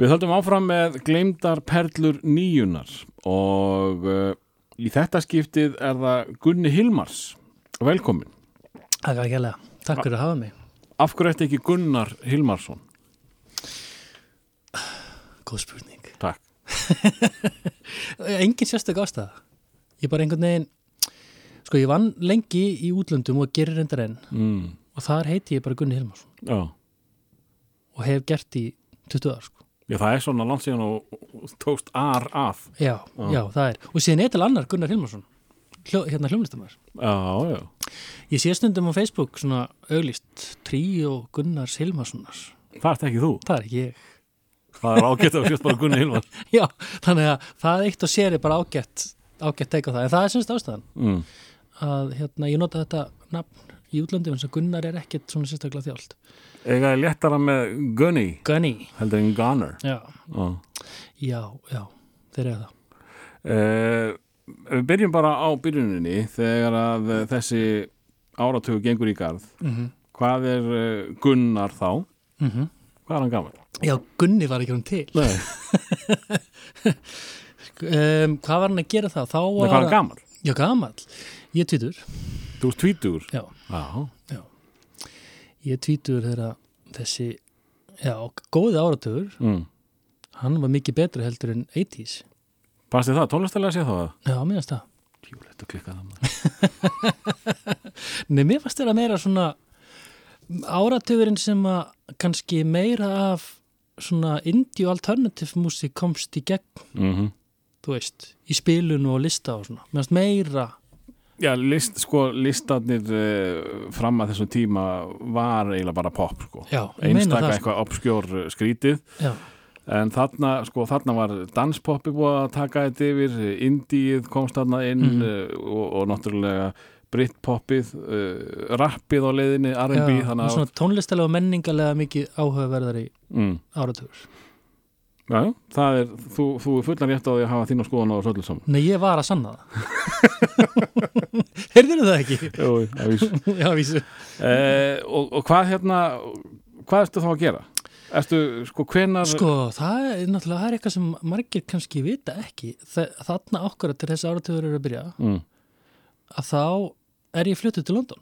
Við höldum áfram með gleymdar perlur nýjunar og uh, í þetta skiptið er það Gunni Hilmars. Velkomin. Takk að kjærlega, takk fyrir að hafa mig Af hverju ætti ekki Gunnar Hilmarsson? Góð spurning Takk. Engin sérstök ástæða Ég bara einhvern veginn Sko ég vann lengi í útlöndum og gerir reyndar enn Mm. og þar heiti ég bara Gunni Hilmarsson Já. og hef gert í 20 ár sko. Já, það er svona langt síðan og, tókst ar af. já, Já. já, það er og síðan er til annar Gunnar Hilmarsson Hljó, hérna hljómlistamæður Já, já. Ég sé stundum á Facebook svona auglist trí og Gunnars Hilmarssonars Það ert ekki þú. Það er ekki ég Það er ágætt að fyrst bara Gunni Hilmars. Já, þannig að það eitt og sér er bara ágætt ágætt teika það, en það er semst ástæðan Mm. að hérna, ég nota þetta nafn í útlöndum eins og Gunnar er ekkert svona sérstaklega þjált Ega er léttara með Gunni Gunny, heldur en Gunnar. já, Já. já, já þeir eru það Uh, við byrjum bara á byrjuninni þegar að þessi áratögu gengur í garð. mm -hmm. Hvað er uh, Gunnar þá? Hvað er hann gaman? Já, Gunni var ekki hann til Nei, um, Hvað var hann að gera? Þá Nei var hvað er hann gaman? Já, gamall Ég tvítur Þú ert tvítugur? Já, Já. ég er tvítur þegar þessi já, góði áratögur Mm. hann var mikið betri heldur en 80s Fannst þið það? Tónlistalega sé það? Já, mér finnst það Tjúlega, þetta klikkað það maður. Nei, mér fannst þetta meira svona áratugurinn sem að kannski meira af svona indie og alternative músík komst í gegn, Mm þú veist, í spilun og lista og svona. Fannst meira Já, list, sko, listarnir uh, fram að þessum tíma var eiginlega bara pop, sko. Það, sko. eitthvað obskjór uh, skrítið. Já, En þarna, sko, þarna var danspoppi búið að taka þetta yfir, indíið komst þarna inn Mhm. uh, og, og náttúrulega britpoppið, uh, rappið á leiðinni, R&B, svona tónlistalega og menningalega mikið áhugaverðari Mm, áratugur. Já, það er, þú, þú er fullan rétt á því að hafa þína skoðan á þessu öllu saman. Nei, ég var að sanna það. Heyrður það ekki? Jú, að vísu. Já, vísu. uh, og, og hvað hérna, hvað ertu þá að gera? Ertu, sko, hvenar... Sko, það er náttúrulega, það er eitthvað sem margir kannski vita ekki. Þa, þarna okkur til þessi áratugur eru að byrja. Mm, að þá er ég fluttuð til London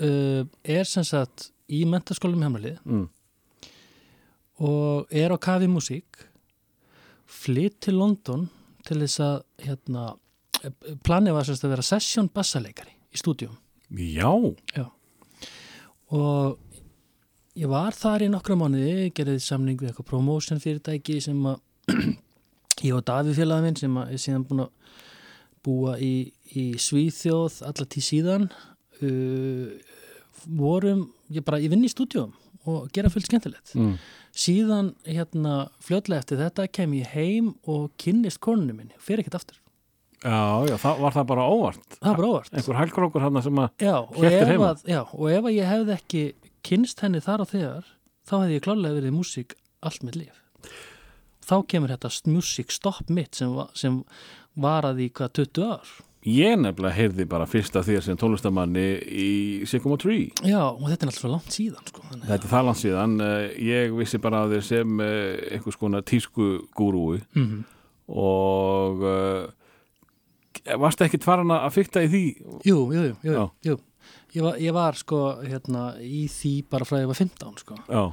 uh, er sem sagt í mentaskólum í Hamralið mm, og er á kafi músík flytt til London til þess að hérna, planið var sagt að vera session bassaleikari í stúdíum. Já, og ég var þar í nokkra mánuði, gerði samning við eitthvað promotion fyrirtæki sem að ég og Daví félagið minn sem að er síðan búin að búa í, í Svíþjóð alla tíð síðan uh, vorum, ég bara, ég vinn í stúdíum og gera fullt skemmtilegt. Mm, síðan hérna fljótlega eftir þetta kem ég heim og kynnist konunum minni, fer ekkert aftur. Já, já, það var það bara óvart. það var bara óvart. Einhver hælkrókur hann sem að, ef, heima? að, já, og ef að ég hefði ekki kynst henni þar og þegar þá hefði ég klálega verið í músík allt mitt líf. Þá kemur þetta músíkstopp mitt sem, sem varaði í hvað 20 ár ég nefnilega heyrði bara fyrst af þér sem tónlistamanni í Sigma Tree. Já, og þetta er alltaf svo langt síðan sko. þannig, Þetta er það langt síðan, uh, ég vissi bara að þér sem uh, einhvers konar tísku gúrúi mm -hmm. og uh, varstu ekkit farin að fykta í því? Jú, jú, jú, jú, jú. Ég, var, ég var sko hérna, í því bara frá að ég var 15 sko. Já,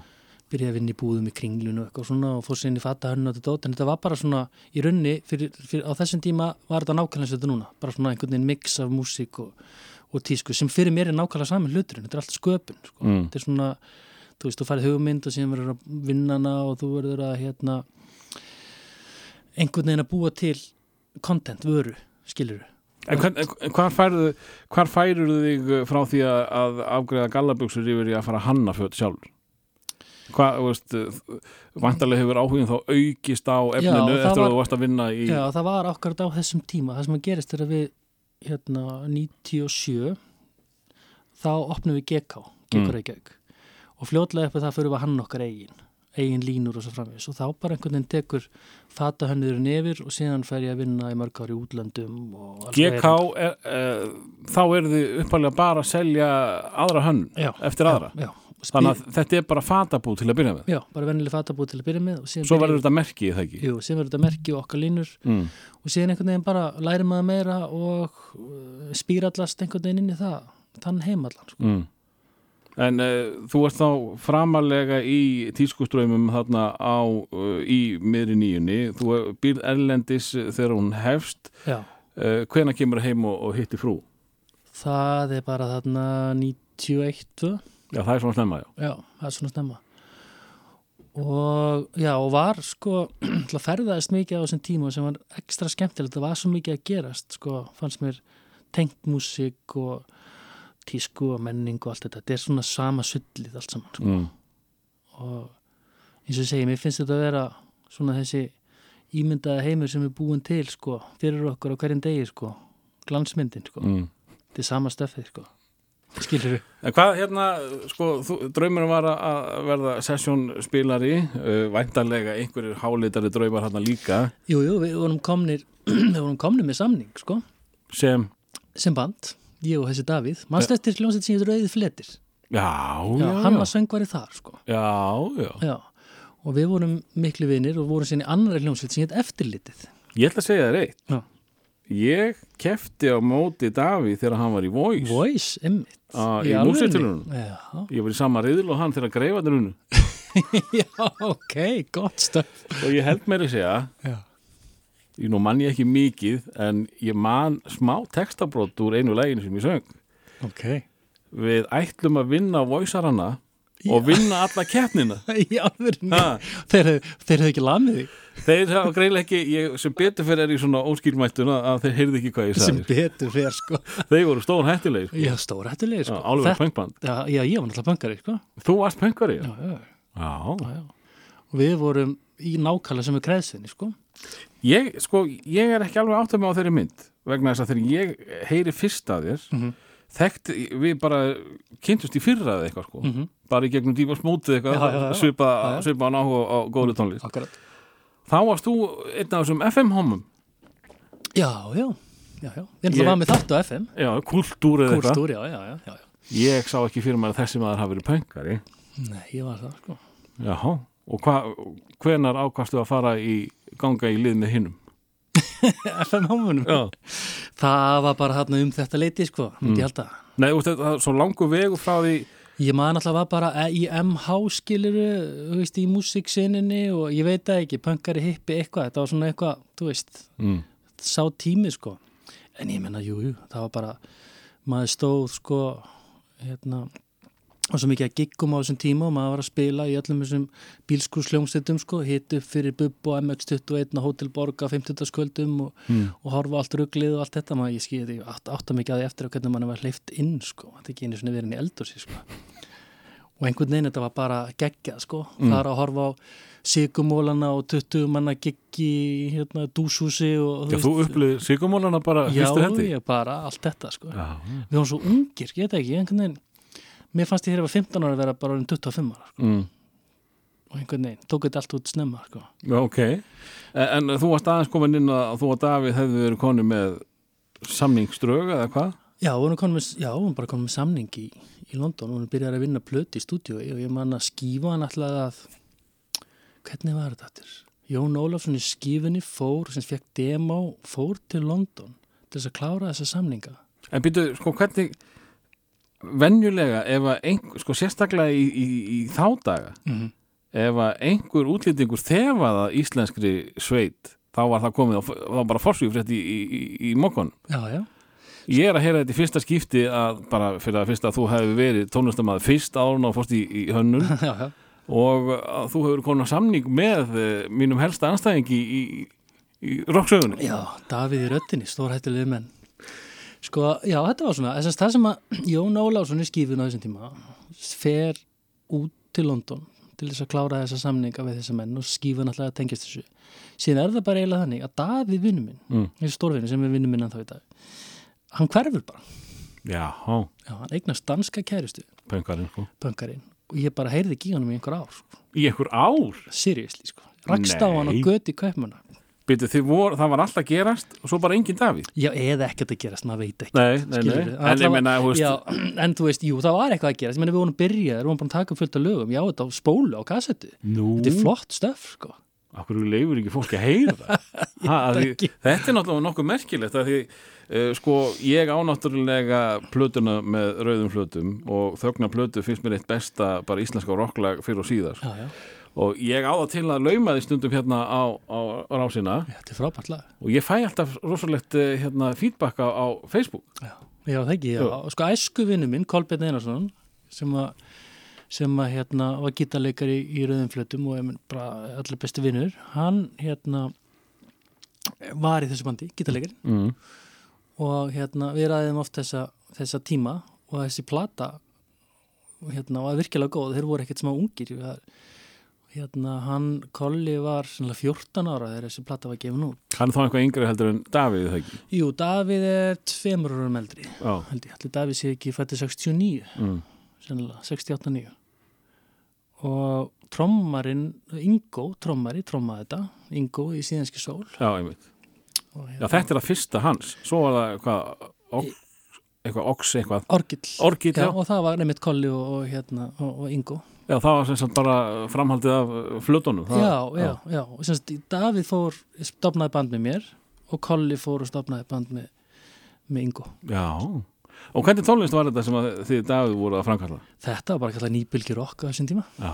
byrjaði að vinna í búðum í kringlunu og eitthvað svona og fór sér inn í fatta hönnu og þetta dót en þetta var bara svona í runni fyrir, fyrir, á þessum tíma var þetta nákvæmlega þetta núna bara svona einhvern veginn mix af músík og, og tísku sem fyrir mér er nákvæmlega saman hluturinn þetta er alltaf sköpun sko. Mm. þetta er svona, þú veist, þú færið hugmynd og síðan verður að vinna hana og þú verður að hérna einhvern veginn að búa til content, vöru, skilur En, hvar, færðu, þig frá því að, afgreða gallabuxur yfir í að fara að hanna sjálfur? Hvað, veist, vantarlega hefur áhugin þá aukist á efninu það eftir að var- þú varst að vinna í... Já, það var akkurat á þessum tíma það sem að gerist er að við hérna 97 þá opnum við GK, GK Mm. Reykjavík og fljótlega upp að það fyrir við að hann okkar eigin eigin línur og svo framvegis og þá bara einhvern veginn tekur fata hönniðurinn yfir og síðan fer ég að vinna í mörg ári og alls GK, er, uh, þá eru þið uppalega bara að selja aðra hönn já, eftir aðra. já, já. Þannig að þetta er bara fatabú til að byrja með Já, bara vennileg fatabúð til að byrja með Svo verður þetta merkið það ekki Jú, síðan verður þetta merki og okkar línur mm. og síðan einhvern veginn bara læri maður meira og uh, spýrallast einhvern veginn inn í það þann heimallan sko. Mm. En uh, þú ert þá framalega í tískuströymum þarna á, uh, í miðri nýjunni þú býrð erlendis þegar hún hefst Já, uh, hvena kemur heim og, og hitti frú? það er bara þarna 91 tvö. Já, það er svona snemma, já. Já, það er svona stemma og já, og var sko til að ferðaðist mikið á þessum tíma sem var ekstra skemmtilegt, það var svo mikið að gerast sko, fannst mér. Tengt músík og tísku og menning og allt þetta, þetta er svona sama sullið allt saman sko. mm. og eins og ég segi, mér finnst þetta að vera svona þessi ímyndaða heimur sem er búin til sko, fyrir okkur á hverjum degi sko, glansmyndin sko, Mm. þetta er sama stöfið sko, skilur við En hvað hérna, sko, þú, draumurum var að- verða sessjónspilari uh, væntanlega einhverjir hálitari draumar hérna líka. Jú, jú, við vorum komnir við vorum komnir með samning, sko. Sem, sem band, ég og þessi Davíð. Mannst eftir hljómsveit sem ég rauðið fletir? Já, já, já, hann var söngvari þar, sko. Já, já. já, og við vorum miklu vinir og vorum sinni annari hljómsveit sem heit eftirlitið. Ég ætla að segja þér eitt. Já. Ég kefti á móti Davíð þegar hann var í Voice. Voice, emmitt Ah, í músíktilraunum? Já, Ég var í sama riðil og hann þegar greifandir unnu. Já, ok, gott stöf og ég held meira að segja Já, ég nú mann ég ekki mikið en ég man smá textabrót úr einu læginu sem ég söng. Ok. Við ætlum að vinna Voice-arana og vinna alla keppnina. Þeir, þeir hefðu ekki lamið þig. Þeir hafa greiðlega ekki, ég, sem betur fyrir er í svona óskýrmættuna að þeir heyrðu ekki hvað ég sem sagði betur fyrir, sko. Þeir voru stór hættilegir sko. já, stóra hættulegir, sko. Álverð pöngband já, já, ég var náttúrulega bankari, sko. Þú varst pöngari já, já. já, já. já, já. og við vorum í nákvæmlega sem er kreðsvinni, sko. Ég, sko, ég er ekki alveg átt að mig á þeirri mynd vegna þess að þegar ég heyri fyrst að þér Mhm. Þekkt, við bara kynntust í fyrra eða eitthvað sko. Mhm. bara í gegnum dífa smótið eitthvað svipa, svipa á náhu á góðu tónlist. Akkurat. Þá varst þú einn af þessum FM-homum Já, já, já, já. Ég Ég- að var með þátt á FM. já, kultúr eða eitthvað. Já, já, já, ég sá ekki fyrir mér að þessi maður hafi verið pöngari Nei, ég var það, sko. já, og hva, hvenar ákvastu að fara í ganga í lið með hinnum FM hómunum. já Það var bara þarna um þetta leiti, sko, myndi Mm. ég held að. Nei, það er svo langu vegu frá því Ég man alltaf var bara í MH skiluru, þú veist, í músiksinninni og ég veit það ekki, pöngari hippi eitthvað, þetta var svona eitthvað, þú veist, mm. sá tími, sko. En ég menna, jú, jú, það var bara, maður stóð, sko, hérna, og svo mikið að giggum á þessum tíma og maður var að spila í öllum þessum bílskúrsljómsveitum, sko, hit upp fyrir Bubb og MX21 og Hotel Borg á 50. sköldum og, Mm. og horfa allt rugglið og allt þetta, maður, ég skýði því, átt, átta mikið að því eftir að hvernig mann var hleyft inn, sko, þetta er ekki einu svona verið inn í eldursi, sko. Og einhvern veginn þetta var bara geggjað, sko, Mm. fara að horfa á sigumólana og 20 manna giggi, hérna, dúshúsi og, Já, þú upplýði sigumólana bara Já, ég bara, allt þetta sko. Já, Við varum svo ungir, veit ekki, einhvern veginn Mér fannst ég þegar ég var 15 ára að vera bara orðin 25 ára sko. mm. og einhvern veginn, tók þetta allt út snemma sko. Ok en, en þú varst aðeins komin inn að þú og Davíð hefðu verið koni með samningsdraug eða hvað? Já, við vorum bara komin með samning í, í London og við byrjaði að vinna plöti í stúdíói og ég man að skífa hann alltaf að hvernig var þetta aftur? Jón Ólafsson í skífinni fór sem fekk demo, fór til London til þess að klára þessa samninga En byrju, sko, hvernig venjulega ef að einhver, sko, sérstaklega í, í, í þá daga mm -hmm. ef að einhver útlýtingur þefaða íslenskri sveit þá var það komið, á- þá bara forsvífrétt í, í, í, í mokkon Ég er að heyra þetta í fyrsta skipti að bara fyrir að fyrsta að þú hefur verið tónlistamæður fyrst árun og fórst í, í hönnun já, já. og að þú hefur konar samning með eh, mínum helsta anstæðingi í, í, í rocksögunni. Já, Davíð í röttinni, stórhættileg menn. Sko, já, þetta var svona, þess að það sem að Jón Ólafsson í skífun á þessum tíma fer út til London til þess að klára þessa samninga við þessa menn og skífun alltaf að tengjast þessu. Síðan er það bara eiginlega þannig að Davíð vinnu minn, Mm. þessi stórvinni sem er vinnu minn en þá í dag, hann hverfur bara. Já, há, Já, hann eignast danska kæristu, pöngarinn, sko. pönkarinn, og ég bara heyrði ekki í honum í einhver ár, sko. Í einhver ár? Seriously, sko. Rakst á hann og göti kaupmanna. Þið vor, það var alltaf gerast og svo bara engin Davíð? Já, eða ekkert að gerast, maður veit ekki Nei, nei, nei, Skilurðu? en ég þú veist Já, en þú veist, jú, það var eitthvað að gerast. Ég meina, við vorum byrjað, við vorum búin að taka fullt af lögum. Já, þetta á spólu á kassettu Nú, Þetta er flott stöf, sko. Okkur leifur ekki fólki að heyra það? Að. Þetta er náttúrulega nokkuð merkilegt að því uh, sko, ég ánáttúrulega plötuna með rauðum flötum og þögna plötu finnst mér eitt besta bara íslenska rocklag fyrir og síðar. Já, já, og ég á það til að lauma því stundum hérna á, á rásina. Þetta er frábært lag. Og ég fæ alltaf rosalegt eh, hérna, feedback á, á Facebook. Já, já það ekki, já. Sko æsku vinnu minn, Kolbjörn Einarsson sem að sem að hérna var gítarleikari í rauðum flötum og er allir besti vinnur hann hérna var í þessu bandi, gítarleikari mm. og hérna við ræðum oft þessa, þessa tíma og þessi plata hérna var virkilega góð, þeir voru ekkert smá ungir Við- hérna hann Kolli var svona 14 ára þegar þessi plata var gefin út. Hann er þá eitthvað yngri heldur en Davíð það ekki? Jú, Davíð er tveimur árum eldri Já, held ég, allir Davíð sé ekki fætti 69 mm. sennilega, 68-9 og trommarinn Ingo, trommari, trommaði þetta Ingo í síðanski sól. Já, einmitt. Og Já, hérna, þetta er að fyrsta hans. Svo var það eitthvað ok, eitthvað ox eitthvað. Orgill Orgill, já. já, og það var nefnitt Kolli og, og, hérna, og, og Ingo Já, það var sem sagt bara framhaldið af flutunum það, já, já, já, og semst Davíð fór stopnaði band með mér og Kolli fór og stopnaði band með, með Ingo. Já. Og hvernig tónlist var þetta sem að þið Davíð voru að framkalla? þetta var bara kallað nýbylgi rock á þessum tíma. Já,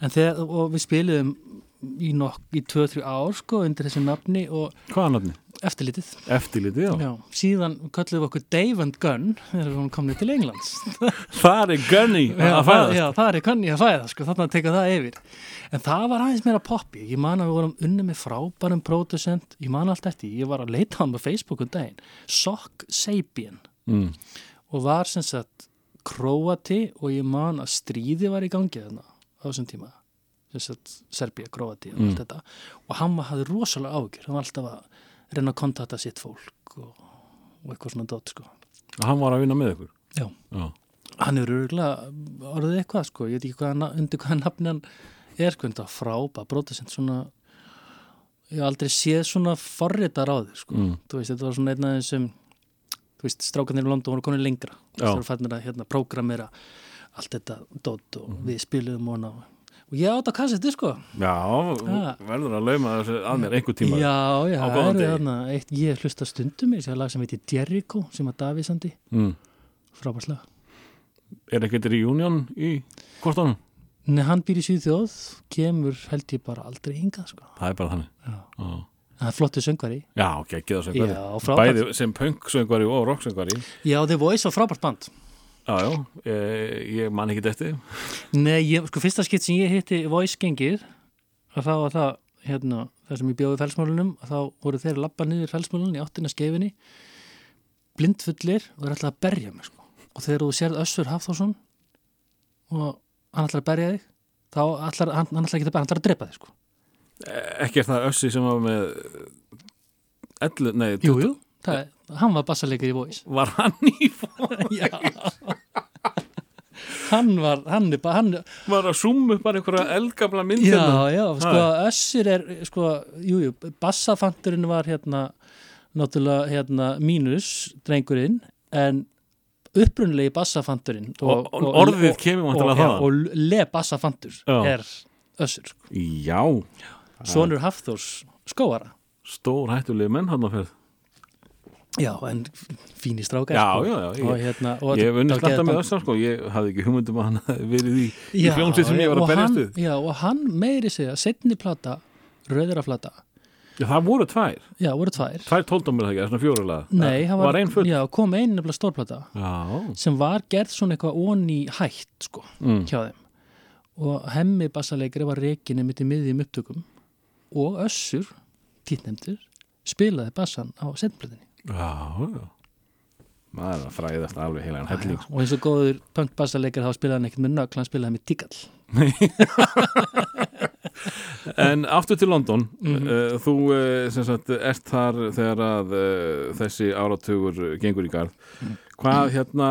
en þegar, og við spiliðum í, nokk, í 2-3 ár sko undir þessu nafni og hvaða nafni? eftirlitið Eftirlitið, já. Já, síðan kölluðum við okkur Dave and Gunn þegar við komum til Englands Það er Gunny já, að fæðast. já, það er Gunny að fæða sko, þannig að teka það yfir en það var aðeins meira poppi ég man að við vorum unni með frábærum producent ég man allt eftir, ég var að leita hann á Facebook um daginn, Sock Sapien Mm. og var sem sagt Króati og ég man að stríði var í gangi þarna á þessum tíma sem sagt Serbia, Króati og Mm. allt þetta og hann var- hafði rosalega ágjur hann var alltaf að reyna að kontakta sitt fólk og, og eitthvað svona dótt sko Hann var að vinna með ykkur. Já. Já. hann er örgulega orðið eitthvað sko, ég veit ekki hvað, hann- undir hvað nafni hann er sko, þetta frábæð brótasent svona ég hef aldrei séð svona forritar á þig sko, Mm. þú veist, þetta var svona einn af þessum þú veist, strákanir í London voru konið lengra Já. það voru fannir að hérna prógramera allt þetta dótt og Mhm. við spiluðum hana og ég átt að kassetti sko Já, verður að lauma þessu að mér einhver tíma. já, já, það eru þarna eitt, ég hlusta stundum í þessi lag sem heitir Jericho sem að Davíð sandi, Mm. frábært lag Er ekkert reunion í kortunum? Nei, hann býr í Svíþjóð, kemur held ég bara aldrei hingað, sko. Það er bara þannig. Já. Já. Það er flottu söngvari. Já, ok, ekki það söngvari. Já. Bæði sem punk-söngvari og rock-söngvari. Já, The Voice var frábært band. Já, já, ég, ég man ekki þetta. Nei, ég, sko, fyrsta skipt sem ég hitti Voice gengið, að þá var það, hérna, það sem ég bjóði felsmálunum, að þá voru þeir lappa niður felsmálunum í áttina skeifinni, blindfullir og þeir ætlaði að berja mig, sko. Og þegar þú sérð Össur Hafþórsson og hann ætlaði að berja þig, þá ætlar, hann, hann ætlaði ekki að berja, hann ætlaði að drepa þig, sko. Ekki er það Össi sem var með ellu, nei, Jú, jú, það, er- hann var bassalegur í Voice. var hann í Já Hann var, hann er bara, hann var að summa upp bara einhverja eldgamla myndina Já, já, sko, Össur er, sko, jú, jú, bassafanturinn var hérna, náttúrulega, hérna, mínus, drengurinn, en upprunlegi bassafanturinn Og- og orðið kemur væntanlega og, já, þaðan. og le bassafantur er Össur, sko. Já, Sonur Hafþórs skóara. stór hættulegi menn hann á ferð Já, en fínir strákar, Já, sko. já, já, ég- hérna, Ég hef og sletta með þessar sko, ég hafði ekki hugmyndum að hann verið í, í hljómsið sem ég var að berjast við. Já, og hann meiri segja, setni plata, rauðira plata, Já, það voru tvær, já, voru tvær. tvær tóldámur það ekki, svona fjórulega Nei, hann var, var já, kom einn nefnilega stórplata Já, sem var gerð svona eitthvað onni hætt sko, mm. hjá þeim. Og hemmi bassaleikari var reikinni mitt í miðjum upptökum og Össur, títnemndur spilaði bassan á setnplöðinni já, já maður er að fræðast alveg heila en helling sko. og eins og góður punk bassaleikari þá spilaði hann ekkert með nögl, hann spilaði með tíkall En aftur til London Mhm. uh, þú sem sagt ert þar þegar að uh, þessi áratugur gengur í garð Mhm. hvað hérna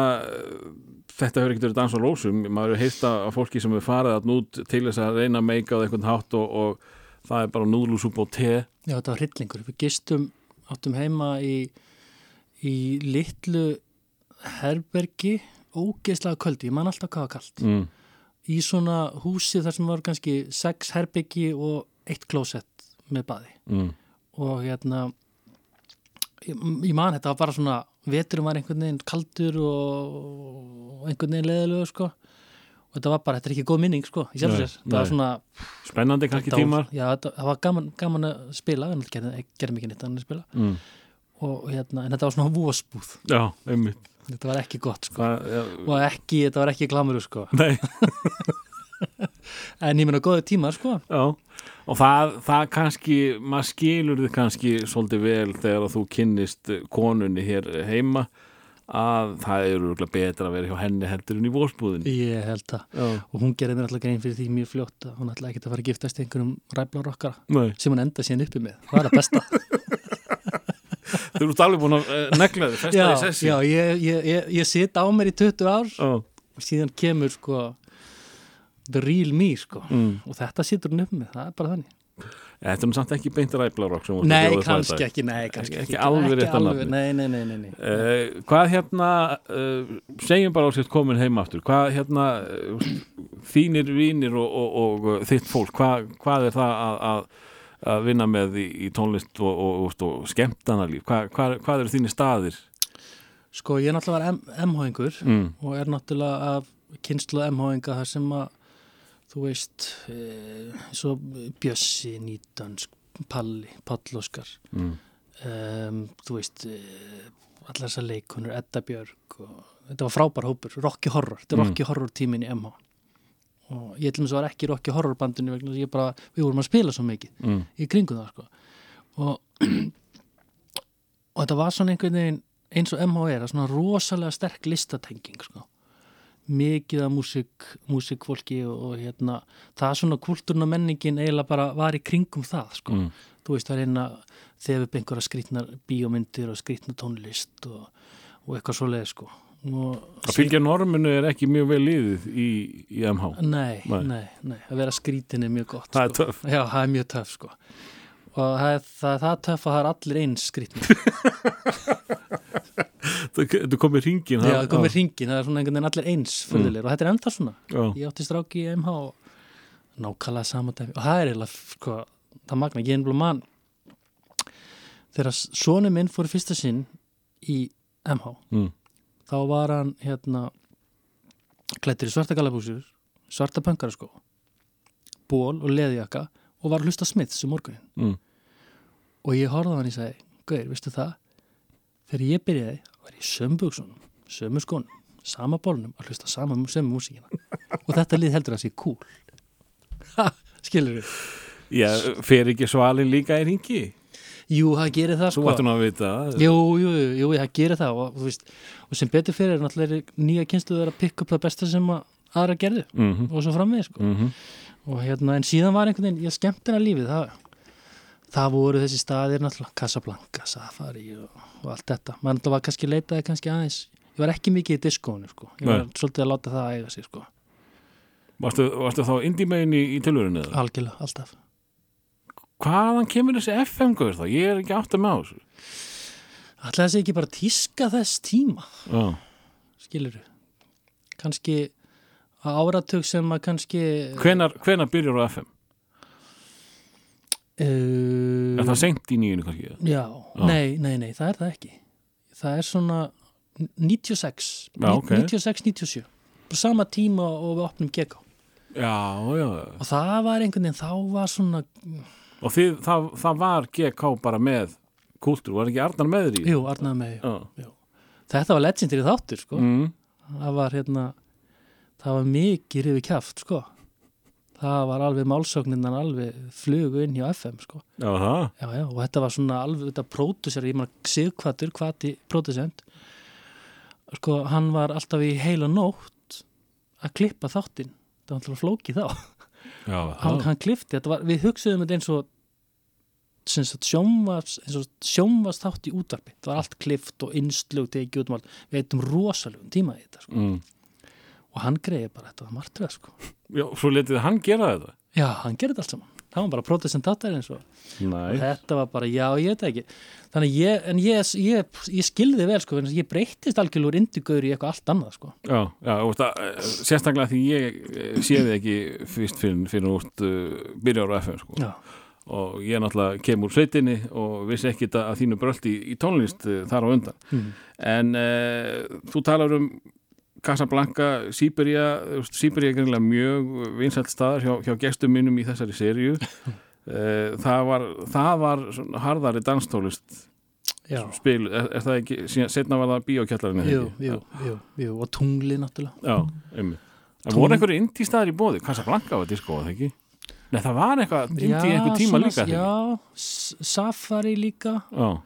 þetta hefur ekkert verið dans á lósum maður hefur heyrst af fólki sem hefur farið að nút til þess að reyna að meika á einhvern hátt og, og það er bara núðlusúpa og te Já, þetta var hryllingur. Við gistum, áttum heima í, í litlu herbergi, ógeðslega kvöldi, ég man alltaf hvað kalt. mm. Í svona húsi þar sem var kannski sex herbergi og eitt klósett með baði. Mm. Og hérna, ég, ég man þetta var bara svona, veturum var einhvern veginn kaldur og, og einhvern veginn leðilegu, sko. Og þetta var bara, þetta er ekki góð minning, sko, í sjálf Nei, sér. Það var svona, spennandi kannski þetta tímar Já, þetta, það var gaman, gaman að spila, en þetta gerði, gerði mikið nýtt að spila. mm. Og hérna, en þetta var svona vósbúð. já, einmitt. Þetta var ekki gott sko. Það, já, og ekki, þetta var ekki glamuru sko. Nei, en ég meina góðu tímar sko. Já. Og það, það kannski, maður skilur þið kannski svolítið vel þegar þú kynnist konunni hér heima að það eru betra að vera hjá henni heldur en í vórsbúðinni ég held það. Já, og hún gerði mér alltaf grein fyrir því mjög fljótt að hún ætlaði ekki að fara að giftast einhverjum ræflarokkara nei, sem hún enda síðan uppi með. Það var það besta þú ert alveg búin að uh, negla þið, festa já, þið sessi. já, ég, ég, ég, ég sit á mér í 20 ár. Já, og síðan kemur sko the real me sko. Mm. og þetta uppi með, það er bara þannig. Þetta er nú samt ekki beint ræflarokk sem þú ert að nei, kannski ekki, nei, kannski Ekki alveg rétta nafnið. nei, nei, nei, nei, nei. Uh, hvað hérna uh, segjum bara á sér komin heim aftur. Hvað hérna uh, þínir vínir og, og, og uh, þitt fólk hvað, hvað er það að, að, að vinna með í, í tónlist og, og, og, og skemmtanarlíf hvað, hvað, hvað eru þínir staðir sko ég er náttúrulega MH-ingur mm. og er náttúrulega af kynslu MH-inga þar sem að þú veist e, svo Bjössi, Nýtansk Palli, Páll Óskar Mm. um, þú veist e, allar þessar leikunur, Edda Björg og, þetta var frábær hópur, Rocky Horror þetta er Mm. Rocky Horror tímin í MH og ég til þess að var ekki í Rocky Horror bandinu vegna þess að ég bara, við vorum að spila svo mikið Mm. í kringum það sko og, og þetta var svona einhvern veginn eins og MH er, svona rosalega sterk listatenging sko mikið af músík, músíkfólki og, og hérna, það svona kultúrna menningin eiginlega bara var í kringum það sko, Mm. þú veist það er eina þegar upp einhverja skrýtnar bíómyndir og skrýtnar tónlist og, og eitthvað svoleið sko og að fylgja norminu er ekki mjög vel liðið í, í MH Nei, Nei. nei, nei, að vera skrítin er mjög gott það er sko. töff. Já, það er mjög töff sko. Og það er það, það er töff að það er allir eins skrítin þú komið ringin Já, það komið hringin, það er svona einhvern veginn allir eins fyrðulegur og þetta er enda svona. Já, Ég átti stráki í MH og nákvæmlega sama dæmi. Og það er eiginlega, sko, það magna. Ég er einblum mann. Þegar sonu minn fór fyrsta sinn í MH mm. Þá var hann hérna klættur í svarta galabúsur svarta pöngaraskó ból og leðjaka og var að hlusta Smiths um morgunin Mm. og ég horfði á hann og sagði Gauður, veistu það? Þegar ég byrjaði var ég sömbugsunum, sömu skónum sama bólnum að hlusta sama sömu músíkina. Og þetta lið heldur að sé cool. Ha, skilur við já, fer ekki svalin líka í ringi Jú, það gerir það þú sko ættu nú að vita. Jú, jú, jú, jú, það gerir það og, veist, og sem betur fyrir er náttúrulega nýja kynslu að pikka upp það besta sem að aðra gerðu Mhm, og svo framvegis sko. mhm. og hérna, en síðan var einhvern veginn, ég skemmtina lífið það, það voru þessi staðir náttúrulega, Casablanca, Safari og, og allt þetta, maður náttúrulega var kannski leitaði kannski aðeins, ég var ekki mikið í diskónu sko, ég var Nei. svolítið að láta það eiga sig sko, varstu, varstu þá indie megin í, í tilvörinu algjörlega, alltaf hvaðan kemur þessi FM-gauður þá? Ég er ekki átt að með á þessu. Ætlaði það sé ekki bara tíska þess tíma Já, skilur kannski áratug sem að kannski hvenar, hvenar byrjar á FM? uh, Er það seint í nýjunu kannski? Já, Já. nei, nei, nei, það er það ekki það er svona 96 Já, ok. 96-97 på sama tíma og við opnum GK Já, já. og það var einhvern veginn, þá var svona Og þið, það, það var GK bara með kúltúr, var ekki Arnar með þér í? jú, Arnaði með, Já. þetta var legendary þáttur sko, Mm. það var hérna það var mikið rifið kjaft sko. Það var alveg málsókninnan alveg flugu inn hjá FM sko. Það. Já, já, og þetta var svona alveg þetta pródusser, ég maður sigkvatur, kvati pródusent sko, hann var alltaf í heila nótt að klippa þáttinn. Það var alltaf flókið þá. Já, hann, hann þetta var, við hugsuðum þetta eins og sjónvars og sjónvars þátt í útvarpi. Það var allt klippt og innslug tekið út um allt. Við heitum rosalegum tíma í þetta sko. Mm. og hann greiði bara, þetta var martröð sko. Já, svo letið hann gera þetta. já, hann gerði þetta allt saman. Það var bara protestantáttar eins og Næ, þetta var bara, já, ég veit það ekki. Þannig ég, en ég, ég, ég skilði vel sko, ég breyttist algjörlega úr indigaur í eitthvað allt annað sko. Já, já, þú veist að eh, sérstaklega því ég eh, sé þið ekki fyrst fyrir, fyrir úrt uh, byrjar á FM sko. Já, og ég náttúrulega kem úr sveitinni og vissi ekki að þínu bröld í, tónlist uh, þar á undan. Mm. en uh, þú talar um Casablanca, Sýberia Sýberia er greinlega mjög vinsælt staðar hjá, hjá gestum mínum í þessari seríu. Uh, það var það var svona harðari danstólist já, spil, er, er það ekki setna var það bíókjallarinn jú, jú, jú, jú og tungli náttúrulega. Já, einmitt. Það voru einhverju indí staðar í bóði Casablanca var það ekki? Nei, það var eitthvað indí Já, einhver tíma svona- líka já, safari líka Já,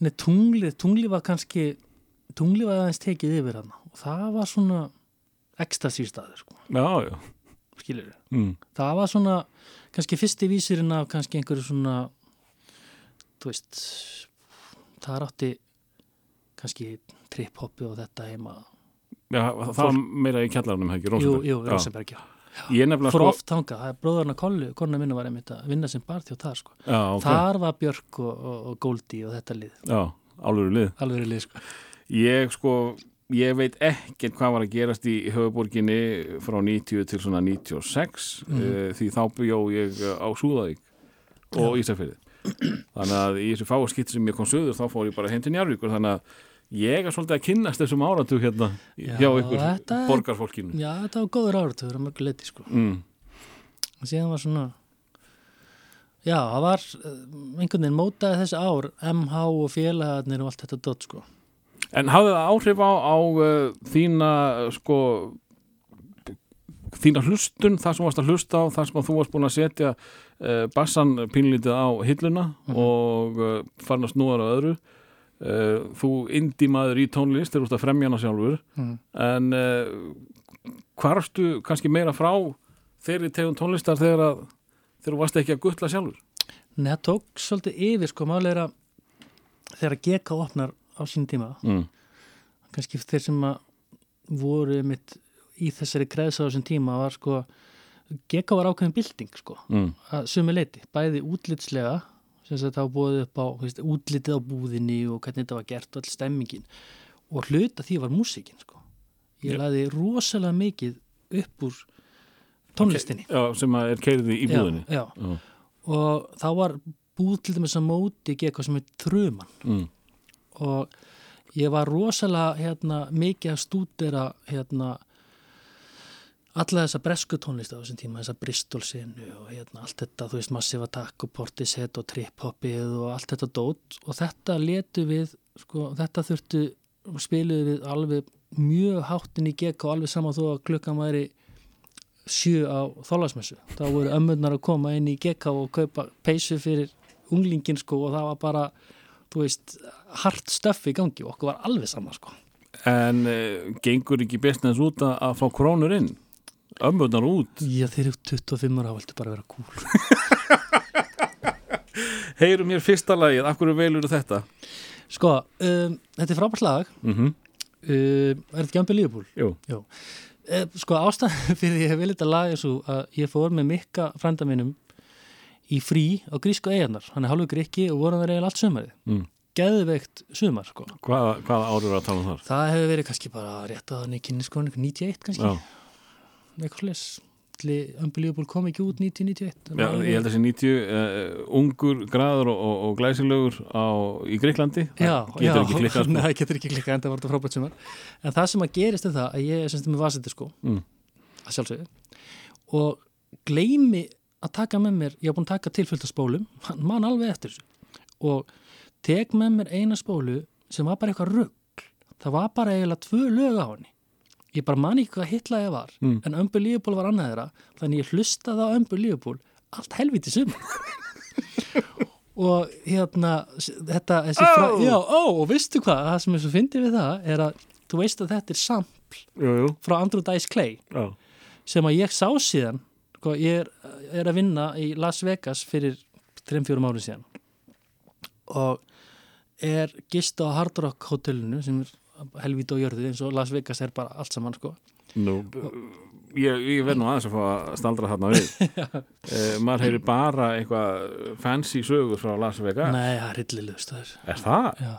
Nei, tungli, tungli var kannski tungli var aðeins tekið yfir hann og það var svona ecstasy staður sko, já, já. skilur Mm. það var svona kannski fyrsti vísirinn af kannski einhverju svona þú veist það er átti kannski trip-hoppi og þetta heima já það var meira í kjallarunum, ekki? jú, jú. Rosenberg, já fór sko oft þanga, það er bróðarna kollu konna minna var einmitt að vinna sem barþjóð þar sko. Já, ok, þar var Björk og, og, og Goldi og þetta lið, já, áluru lið alveg lið sko. Ég sko, ég veit ekkert hvað var að gerast í höfuborginni frá 90 til svona 96 Mhm. mm. því þá bjó ég á Súðavík og Ísafirði þannig að í þessu fáaskitt sem ég kom söður þá fór ég bara heim til Njarvíkur þannig að ég er svolítið að kynnast þessum áratug hérna Já, hjá ykkur þetta borgarfólkinu já, þetta var góður áratugur að mörgu leiti sko. mm. og síðan var svona já, það var eh, einhvern veginn mótaði þessi ár MH og félagarnir og allt þetta dot sko. En hafði það áhrif á, á uh, þína sko þína hlustun, það sem varst að hlusta á það sem þú varst búin að setja uh, bassan pínlítið á hilluna og uh, farin að snúa á öðru uh, þú indi maður í tónlist þegar þú ert að fremja hana sjálfur mm. en uh, hvarfstu kannski meira frá þeirri tegum tónlistar þegar að þegar þú varst ekki að guttla sjálfur Nei, það tók svolítið yfir sko, málega er að þegar GK opnar á sín tíma mm. kannski þeir sem voru mitt í þessari græðsa á þessum tíma var sko GK var ákveðin bylting sko Mm. að sumi leiti, bæði útlitslega sem sagt þá búið upp á veist, útlitið á búðinni og hvernig þetta var gert og all stemmingin og hluta því var músikin sko ég Já. laði rosalega mikið upp úr tónlistinni Já, sem er keirði í búðinni já, já. Og þá var búð til dæmis að móti GK sem er Truman Mm. og ég var rosalega hérna, mikið að stúdera hérna alla þessa bresku tónlist á þessum tíma, þessa Bristol-sinu og hérna allt þetta, þú veist, Massive Attack og Portishead og Trip-Hopið og allt þetta dót og þetta letu við, sko, þetta þurftu spiluðu við alveg mjög háttin í gekk og alveg saman þó að klukkan væri sjö á þólasmessu. Þá voru ömmurnar að koma inn í gekk og kaupa peysu fyrir unglingin, sko, og það var bara þú veist, hart stöff í gangi og okkur var alveg saman, sko. En uh, gengur ekki bestnæðs út að, að fá krónur inn? Ömmunar út? Já, þeir eru 25 ára, viltu bara vera cool. Heyrum mér fyrsta lagið, af hverju velur þetta? Sko, um, þetta er frábært lag, Mm -hmm. um, er þetta ekki ambið lífbúl? Jú. Uh, sko, ástæðan fyrir því að ég vil þetta lag er svo að ég fór með mikka frænda mínum í frí á grísku eigarnar, hann er hálfur gríki og voru það reyðal allt sumarið. Mm. Geðveikt sumar, sko. Hvaða, hvaða árið er að tala um þar? Það hefur verið kannski bara rétt að hann í kynni, sko, 91 kannski, Já, eitthvað slis. Unbelievable kom ekki út 1991. Já ég held að þessi 90 uh, ungur, graður og, og, og glæsilegur á, í Greiklandi Já, Það getur já, ekki klikkað sko. Nei, það getur ekki klikkað, en það var þetta frábært sumar En það sem að gerist er það að ég er semst með vasendur sko Mm. að sjálfsögðu og gleymi að taka með mér ég var búin að taka tilfylgta spólum man, man alveg eftir þessu og tek með mér eina spólu sem var bara eitthvað rugg það var bara eiginlega tvö lög á henni ég bara man ekki hvað hitla ég var Mm. en Unbelievable var annað þeirra þannig ég hlustaði á Unbelievable allt helviti sumar. Og hérna þetta, þessi frá, Ó! já, ó, og veistu hvað, það sem er svo fyndið við það er að þú veist að þetta er sampl Jú, jú, frá Andrew Dice Clay já. sem að ég sá síðan sko, ég er, er að vinna í Las Vegas fyrir 3-4 ári síðan. Og er gist á Hard Rock hotellinu sem er helvít og jörðu eins og Las Vegas er bara allt saman sko Nú, ég, ég verð nú aðeins að fá að staldra þarna við uh, maður heyri bara eitthvað fancy sögur frá Las Vegas Nei, það er rillilegust það er. það? Já.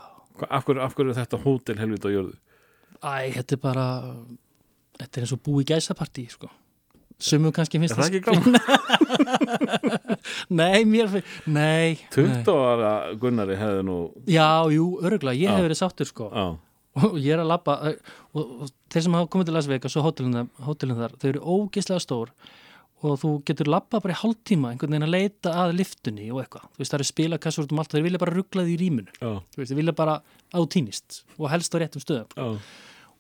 Af hverju, af hverju er þetta hótel helvita á jörðu? Æ, þetta er bara þetta er eins og búi gæsapartí sko. Sumum kannski finnst Er það ekki gaman? Nei, mér finnst Nei, 20 ára Gunnari hefði nú. Já, jú, örgulega, ég Já. hef verið sáttur sko. á, og ég er að eh, og, þeir sem hafa komið til Las Vegas og hótelin þar, þau eru ógislega stór og þú getur labba bara í hálftíma einhvern veginn að leita að liftunni og eitthvað, þú veist það eru spilakassur út um allt þeir vilja bara ruggla því í rýmunu, veist þeir vilja bara átýnist og helst á réttum stöðum. Á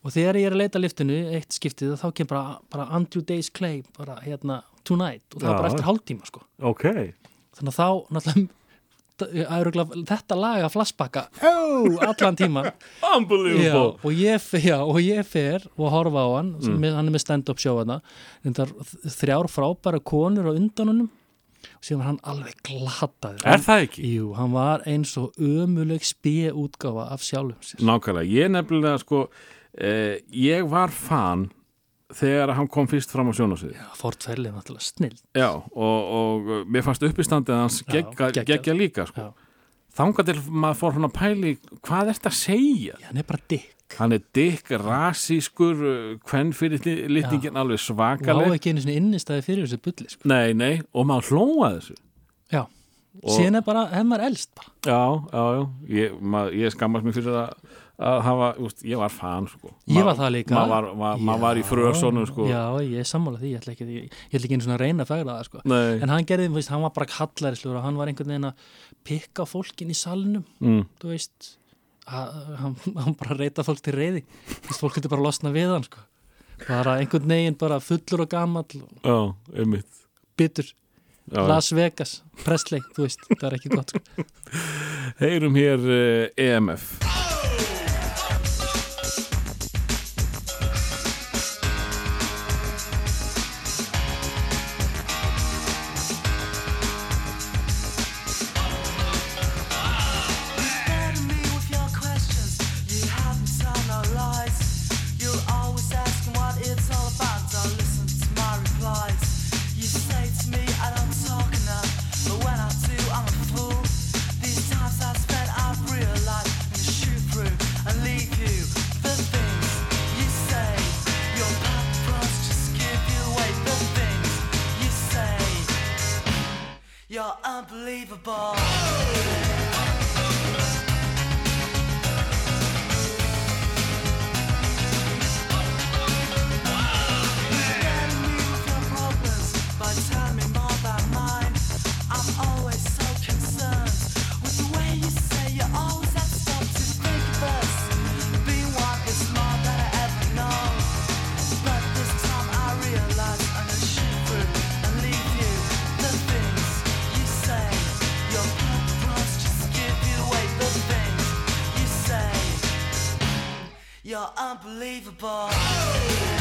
og þegar ég er að leita liftinu eitt skiptið þá kemur bara, bara Andrew Days Clay bara hérna tonight og það er bara Já. eftir hálftíma sko. Ok, þannig að þá náttúrulega þetta lag að flassbakka ó, allan tíma já, unbelievable og, ég, já, og ég fer og horfa á hann Mm. hann er með stand-up show hana þrjár frábæra konur á undan honum og síðan var hann alveg glataður. Er það ekki? Jú, hann var eins og ömuleg spíu útgáfa af sjálfum sér. Nákvæmlega, ég nefnilega sko eh, ég var fan þegar hann kom fyrst fram á sjónasviði Já, Ford Fairley er náttúrulega snill Já, og, og uh, mér fannst uppistandið hans geggjað. geggja líka sko. Já. Þangað til maður fór hann að pæli hvað er þetta að segja? Já, hann er bara dick Hann er dykk, rasískur hvern fyrir litningin alveg og á svakaleg ekki einu innistæði fyrir þessu bulli sko. Nei, nei, og maður hlóa þessu Já, Og- síðan er bara, hef maður elst bara Já, já, já, ég, mað, ég skammast mér fyrir að, að hafa, úst, ég var fan sko. Ég var það líka Maður var, ma, ma var í frösónu sko. Já, ég er sammála því, ég ætla ekki, ég, ég ætla ekki einu svona að reyna að fegra það sko. En hann gerði, veist, hann var bara kallarisluður og hann var einhvern veginn að pikka fólkin í salnum, mm, þú veist að, hann, hann bara reyta fólk til reyði þú veist, fólk getur bara að losna við hann sko. bara einhvern veginn bara fullur og gamall og já, einmitt bitur, já. Las Vegas Presley, þú veist, það er ekki gott sko. Heyrum hér uh, EMF unbelievable.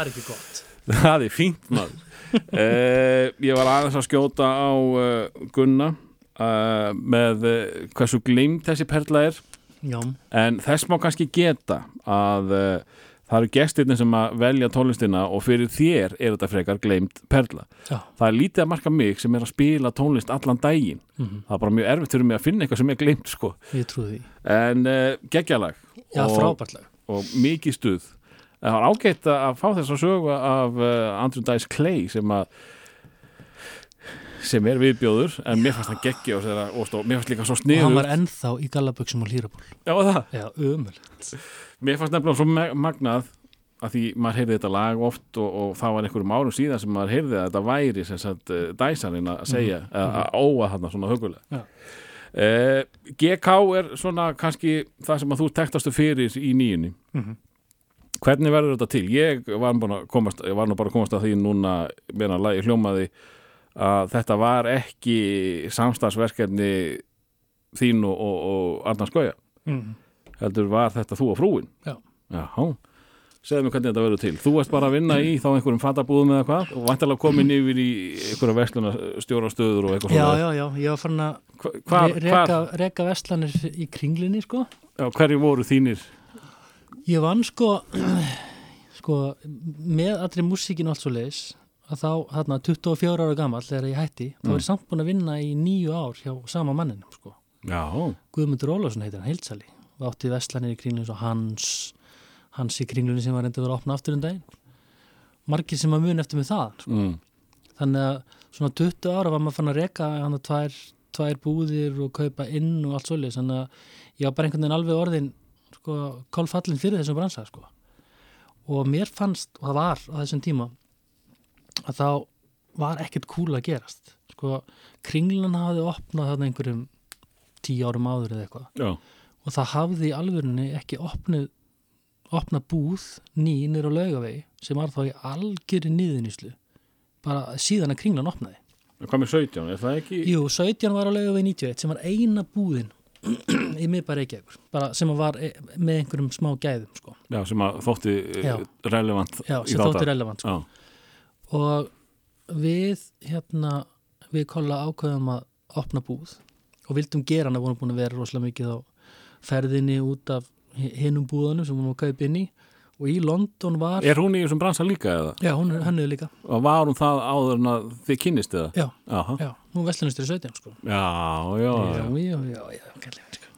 Það er ekki gott Það er fínt maður uh, Ég var aðeins að skjóta á uh, Gunna uh, með uh, hversu gleymd þessi perla er Já, en þess má kannski geta að það eru gestirni sem að velja tónlistina og fyrir þér er þetta frekar gleymd perla. já, Það er lítið að marka mig sem er að spila tónlist allan daginn. Mhm. Það er bara mjög erfitt fyrir mig að finna eitthvað sem er gleymd sko. ég trúi því En geggjalag Já, og, frábærtlega og mikið stuð. Það var ágætt að fá þess að sögu af uh, Andrew Dice Clay sem að sem er viðbjóður en mér fannst það geggja og, mér fannst líka svo Og hann sniður var ennþá í gallaböksum og hlýraból. Já það? Já, ömulegt Mér fannst nefnilega svo magnað að því maður heyrði þetta lag oft og, og það var einhverjum árum síðan sem maður heyrði að þetta væri sem sagt uh, dæsarinn að segja mm að óa þarna svona hugulega uh, GK er svona kannski það sem að þú tektastu fyrir í nýjunni. Mhm. Hvernig verður þetta til? Ég var, komast, ég var nú bara að komast að því núna meðan að lagi hljómaði að þetta var ekki samstagsverkefni þín og, og, og Arnar Skauja mm. heldur var þetta þú og frúin? Já. Já, segðu mér hvernig þetta verður til. Þú varst bara að vinna í þá einhverjum fatabúðum eða hvað? Og vantilega komin yfir í einhverja versluna stjórastöður og eitthvað Já, svona já, já, ég var farin að Hva- hvar, re- hvar, reka, reka vestlanir í kringlinni sko. Já, hverju voru þínir Ég vann sko sko, með allri músíkin og allt svo leis að þá, hérna, 24 ára gamall þegar ég hætti, þá var ég samt búin að vinna í nýju ár hjá sama manninum, sko. Já, Guðmundur Ólafsson heitir hann, heilsali og átti vestlanir í kringlunni svo hans hans í kringlunni sem var reyndið að vera opna aftur um daginn. Margir sem að mun eftir með það sko. mm, þannig að svona 20 ára var maður fann að reka hann að tvær, tvær búðir og kaupa inn og allt svoleiðis. Þannig að ég var bara einhvern veginn alveg orðin sko, kólfallin fyrir þessum bransa sko. og mér fannst og það var á þessum tíma að þá var ekkert kúl að gerast. Sko, kringlan hafði opnað þarna einhverjum tíu árum áður eða eitthvað. Og það hafði í alvörunni ekki opnið opna búð nýnir á laugavegi sem var þá í algjöri nýðuníslu bara síðan að kringlan opnaði. Hvað með 17, er það ekki Jú, 17 var á laugavegi 91 sem var eina búðin í miðbæri Reykjavíkur bara sem var e- með einhverjum smá gæðum sko. Já, sem að þótti Já. já. relevant Já, sem þótti relevant sko. Og við hérna, við kolla ákveðum að opna búð og vildum gera hana, vorum búin að vera rosalega mikið á ferðinni út af hi- hinum búðunum sem vorum að kaupa inn í og í London var Er hún í þessum bransa líka eða? já, hún er hennuð líka Og var hún það áður en að þið kynnist eða? já, Jaha. já, hún vestlunustur í 17 sko Já, já, já, já, já, já, minn sko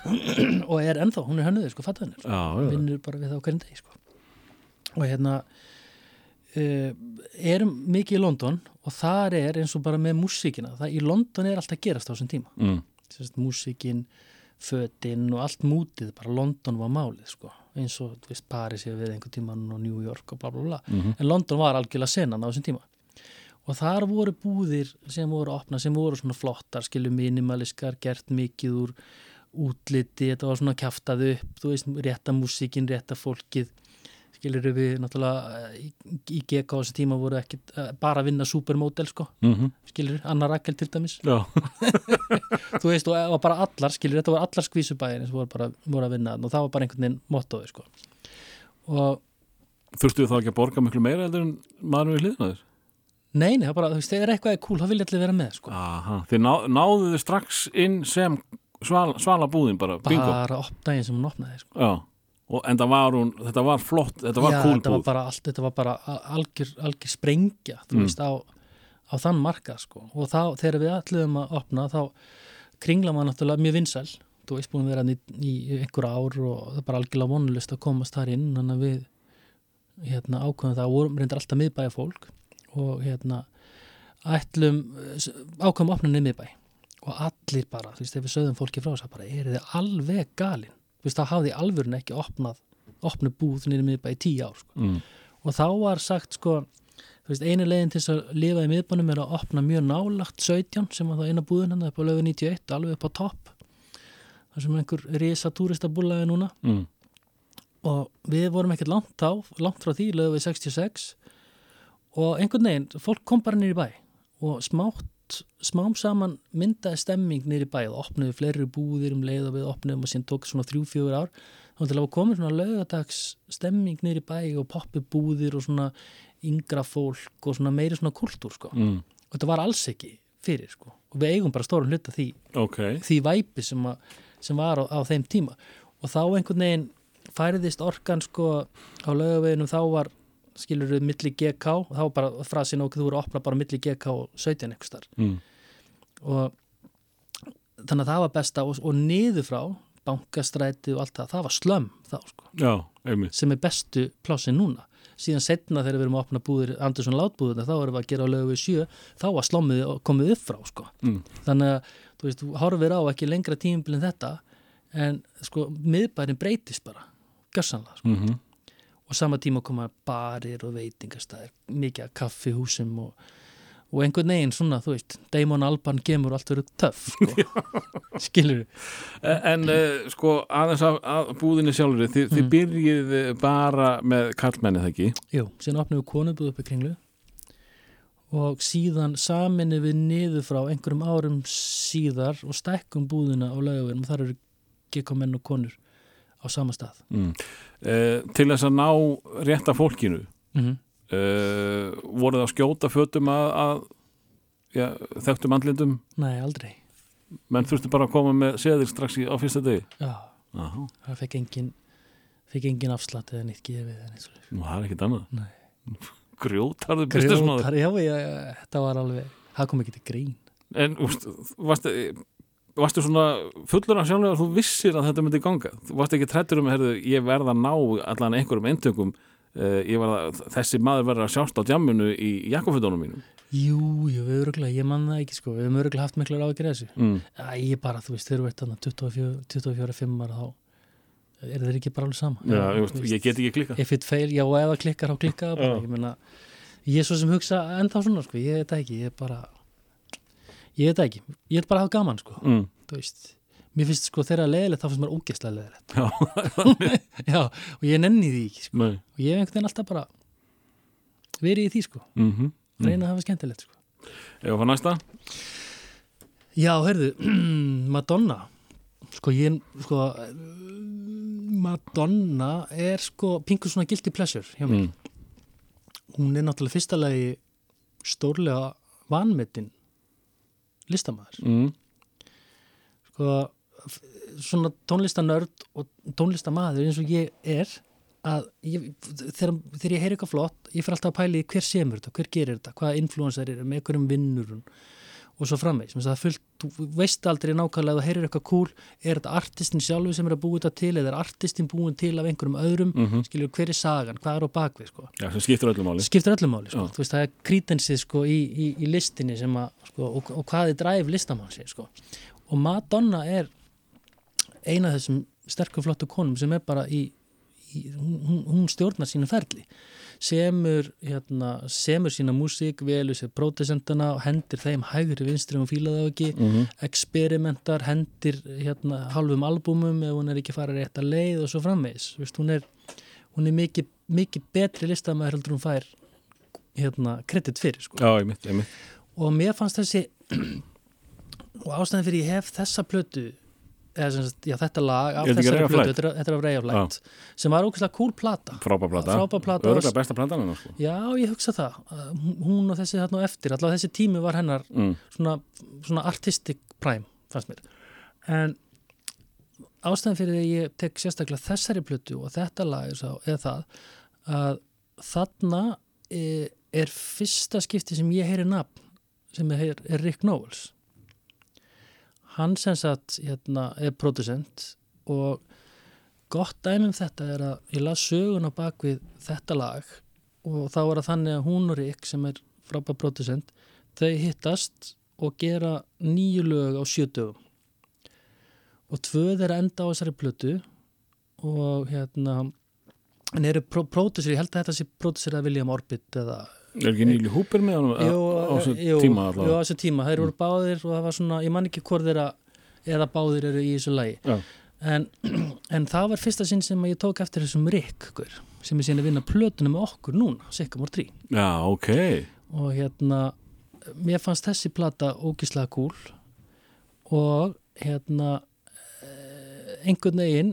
og er ennþá, hún er hennuð sko, fatta henni sko. já, já. vinnur bara við það á hverjum degi sko. og hérna uh, erum mikið í London og þar er eins og bara með músíkina það, í London er allt að gerast á þessum tíma Mm. Músíkin, fötin og allt mútið, bara London var málið sko. eins og þú veist, Paris hefur við einhvern tíman og New York og bla bla bla Mhm. en London var algjörlega senan á þessum tíma og þar voru búðir sem voru opna, sem voru svona flottar skilur minimaliskar, gert mikið úr útliti, þetta var svona kjaftað upp, þú veist, rétta músíkin rétta fólkið skilur við náttúrulega eh, í, GK á þessu tíma voru ekki bara að vinna supermodel sko, Mm skilur, Anna Rakel til dæmis. Þú veist, og, og bara allar, skilur, þetta var allar skvísubæðin sem voru bara voru að vinna og það var bara einhvern veginn mottoði, sko. Og þurftu þá ekki að borga miklu meira heldur en maður við hliðna þér? Nei, nei, bara, þú veist, þegar eitthvað er cool þá vilja allir vera með, sko. Aha, þið ná, náðu þið strax inn sem sval, svala búðin bara, bingo? Bara opnaðin sem hún opnaði, sko. Já, og en var hún, þetta var flott, þetta var Já, cool þetta var búð. bara allt, þetta var bara algjör, algjör sprengja, þú Mm. veist, á, á þann markað, sko. Og þá, þegar við ætluðum að opna, þá kringla maður náttúrulega mjög vinsæl. Þú veist, búin að vera hann í, í einhver ár og það er bara algjörlega vonulist að komast þar inn þannig að við hérna, ákveðum það, vorum reyndar alltaf miðbæja fólk og hérna ætlum, opna niður miðbæ og allir bara, þú veist, ef við sögðum fólki frá þess að bara, eru þið alveg galin þú veist, þá hafði alvörun ekki opnað opnu búð miðbæ í tíu ár sko. mm. og þá var sagt sko, þú veist, einu leiðin til þess að lifa í miðbænum er að opna mjög nálagt 17 sem var það eina búðin hann upp á lögu 91, alveg upp á topp þar sem einhver risa túristabúlaði núna Mm. og við vorum ekkert langt á, langt frá því lögum við 66 og einhvern veginn, fólk kom bara nýri bæ og smátt smám saman myndaði stemming niður í bæð, opnuðu fleiri búðir um leið og við opnuðum og síðan tók svona þrjú, fjögur ár þá til að komið svona laugadags stemming í bæ og poppi búðir og svona yngra fólk og svona meiri svona kultúr sko. mm. og þetta var alls ekki fyrir sko. og við eigum bara stórum hluta því ok, því væpi sem, að, sem var á, á þeim tíma og þá einhvern veginn færiðist orkan sko á laugaveginum þá var skilur við milli GK og þá var bara frasin okkur þú voru að opna bara milli GK og 17 einhvers þar mm. og þannig að það var besta og, og niður frá bankastræti og allt það, það var slömm þá sko, já, sem er bestu plássin núna síðan setna þegar við erum að opna búðir Andersson látbúðina, þá erum við að gera á lögu við sjö þá var slommið komið upp frá sko. mm. þannig að þú veist, þú horfir á ekki lengra tímabil en þetta en sko, miðbærin breytist bara gjössanlega, sko. Mm og sama tíma koma barir og veitingastæðir, mikið af kaffihúsum og, og einhvern veginn svona, þú veist, Damon Alban gemur allt verið töff, sko. skilur En uh, sko aðeins af, af búðinni sjálfur þið, þið Mm. byrjið bara með kallmenni það ekki? Jú, síðan opnum við konubúð upp í kringlu. Og síðan saminu við niður frá einhverjum árum síðar og stækkum búðina á laugaveginum og þar eru gekkomenn og konur á sama stað mm. uh, Til þess að ná rétta fólkinu mm -hmm. uh, voruð að skjóta fötum að, að já, þekktum andlindum Nei, aldrei menn þurftu bara að koma með seðil strax í, á fyrsta degi Já, Aha. það fekk engin fekk engin afslátt eða nýtt gefið eða neitt svoleiðis. Nú, það er ekkit annað Nei. Grjótarðu businessmaður Grjótar, já, já, þetta var alveg það kom ekki til grín En úst, varstu, varstu svona fullur af sjálflega að þú vissir að þetta myndi ganga? Þú varst ekki trættur um herðu, ég verða að ná allan einhverjum eintökum uh, verða, þessi maður verður að sjást á djamminu í jakkofötunum mínum. Jú, jú, við öruglega, ég man það ekki sko. Við höfum öruglega haft miklar af þessu. Mm. Ég bara, þú veist, þegar þú ert þarna 24, 24 5 ára þá er þeir ekki bara alveg sama? Já, þú veist, ég get ekki klika if it fail, já, það klikkar, þá Já. ég ég er svo sem hugsa ennþá svona, sko, ég veit ekki ég er bara ég veit ekki, ég er bara hafa gaman, sko. Mm. mér finnst sko þeirra leðilegt þá finnst mér ógeðslega leðilegt Já, já, og ég nenni því ekki, sko. Og ég hef einhvern veginn alltaf bara verið í því, sko, mm -hmm. reyna að hafa skemmtilegt, sko. Ef að fá næsta? Já, heyrðu, Madonna. Sko ég sko, Madonna er sko pingur svona guilty pleasure hjá mér. mm. Hún er náttúrulega fyrsta lagi stórlega vanmetin listamæður. Mm. Sko, svona tónlistanörd og tónlistamæður eins og ég er að ég, þegar, þegar ég heyri eitthvað flott ég fyrir alltaf að pæli hver semur þetta, hver gerir þetta hvaða influensar eru, með einhverjum vinnur og svo framvegs, það er fullt þú veist aldrei nákvæmlega þú heyrir eitthvað cool er þetta artistin sjálfur sem er að búa þetta til eða er artistin búin til af einhverjum öðrum? Mm skilur hver er sagan, hvað er á bakvið sko. Já, sem skiptir öllu máli. Skiptir öllum máli, sko. Þú veist það er krítensið sko, í, í, í listinni sem að sko, og, og hvað er dræf listamann sér sko. og Madonna er eina af þessum sterkum flottu konum sem er bara í, í hún- hún stjórnar sínu ferli semur, hérna, semur sína músík, velur sér prótesendana og hendir þeim hægri vinstri og hún fíla það ekki, mm -hmm. experimentar hendir hérna, halvum albúmum ef hún er ekki fara rétt að leið og svo frammeis Vist, hún er, hún er mikið, mikið betri listamæður heldur hún fær hérna, kredit fyrir sko. Já, einmitt, einmitt og mér fannst þessi og ástæðan fyrir ég hef þessa plötu sagt, já, þetta lag af þessari Light? þetta er- af Ray of Light sem var ógæslega cool plata Frábær plata Frábær plata. Örgulega besta platan hennar sko já, ég hugsa það Uh, hún og þessi þarna á eftir allavega þessi tími var hennar mm. svona, svona artistic prime fannst mér en ástæðan fyrir því ég tek sérstaklega þessari plötu og þetta lag er, sá, er það að þarna er, er fyrsta skipti sem ég heyri nafn sem er, er Rick Knowles hann sem sagt hérna, er producent og gott dæmum þetta er að ég las sögun á bakvið þetta lag og þá er það þannig að hún og Rick sem er frábær producent þau hittast og gera nýju lög á sjötugum og tvö þeirra enda á þessari plötu og hérna en eru pró pródusir, ég held að þetta sé pródusir að William Orbit eða Er ekki Níli Húper með honum á á þessu jú, tíma jú, á allavega? þessu tíma, þeir voru báðir og það var svona, ég man ekki hvort þeirra eða báðir eru í þessu lagi. Já. en, en það var fyrsta sinn sem ég tók eftir þessum Rick sem er síðan að vinna plötuna með okkur núna, Sycamore 3 Já, ok. Og hérna mér fannst þessi plata ógislega kúl og hérna eh, einhvern veginn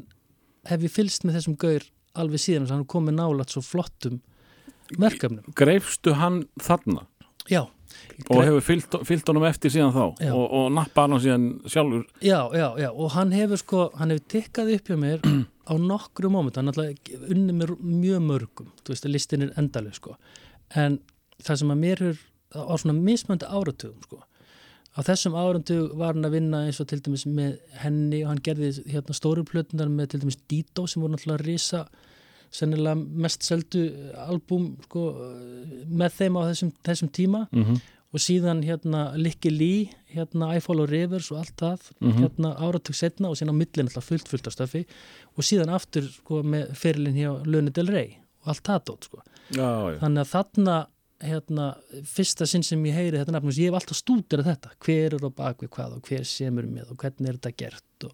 hef ég fylst með þessum gaur alveg síðan hann komið nálat svo flottum verkefnum. Greifstu hann þarna? Já, og hefur fyllt, fyllt honum eftir síðan þá? Og, og nappað hann síðan sjálfur? Já, já, já. Og hann hefur sko, hann hefur tikkað upp hjá mér á nokkru móment, hann alltaf unni mér mjög mörgum, þú veist að listin er endaleg sko, en það sem að mér er á svona mismöndi áratugum sko, á þessum áratug var hann að vinna eins og til dæmis með henni og hann gerði hérna stóru plötunar með til dæmis Dito sem voru náttúrulega risa sennilega mest seldu albúm sko, með þeim á þessum, þessum tíma mm -hmm. og síðan hérna Licky Lee, hérna I Follow Rivers og allt það, Mhm. hérna áratug setna og síðan á millin alltaf fullt fullt af stöfi og síðan aftur sko með fyrirlin hjá Luni Del Rey og allt það dót sko. já, já. Þannig að þarna hérna, fyrsta sinn sem ég heyri þetta nafn, ég hef alltaf stúderað þetta, hver er á bakvið hvað og hver semur með og hvernig er þetta gert og,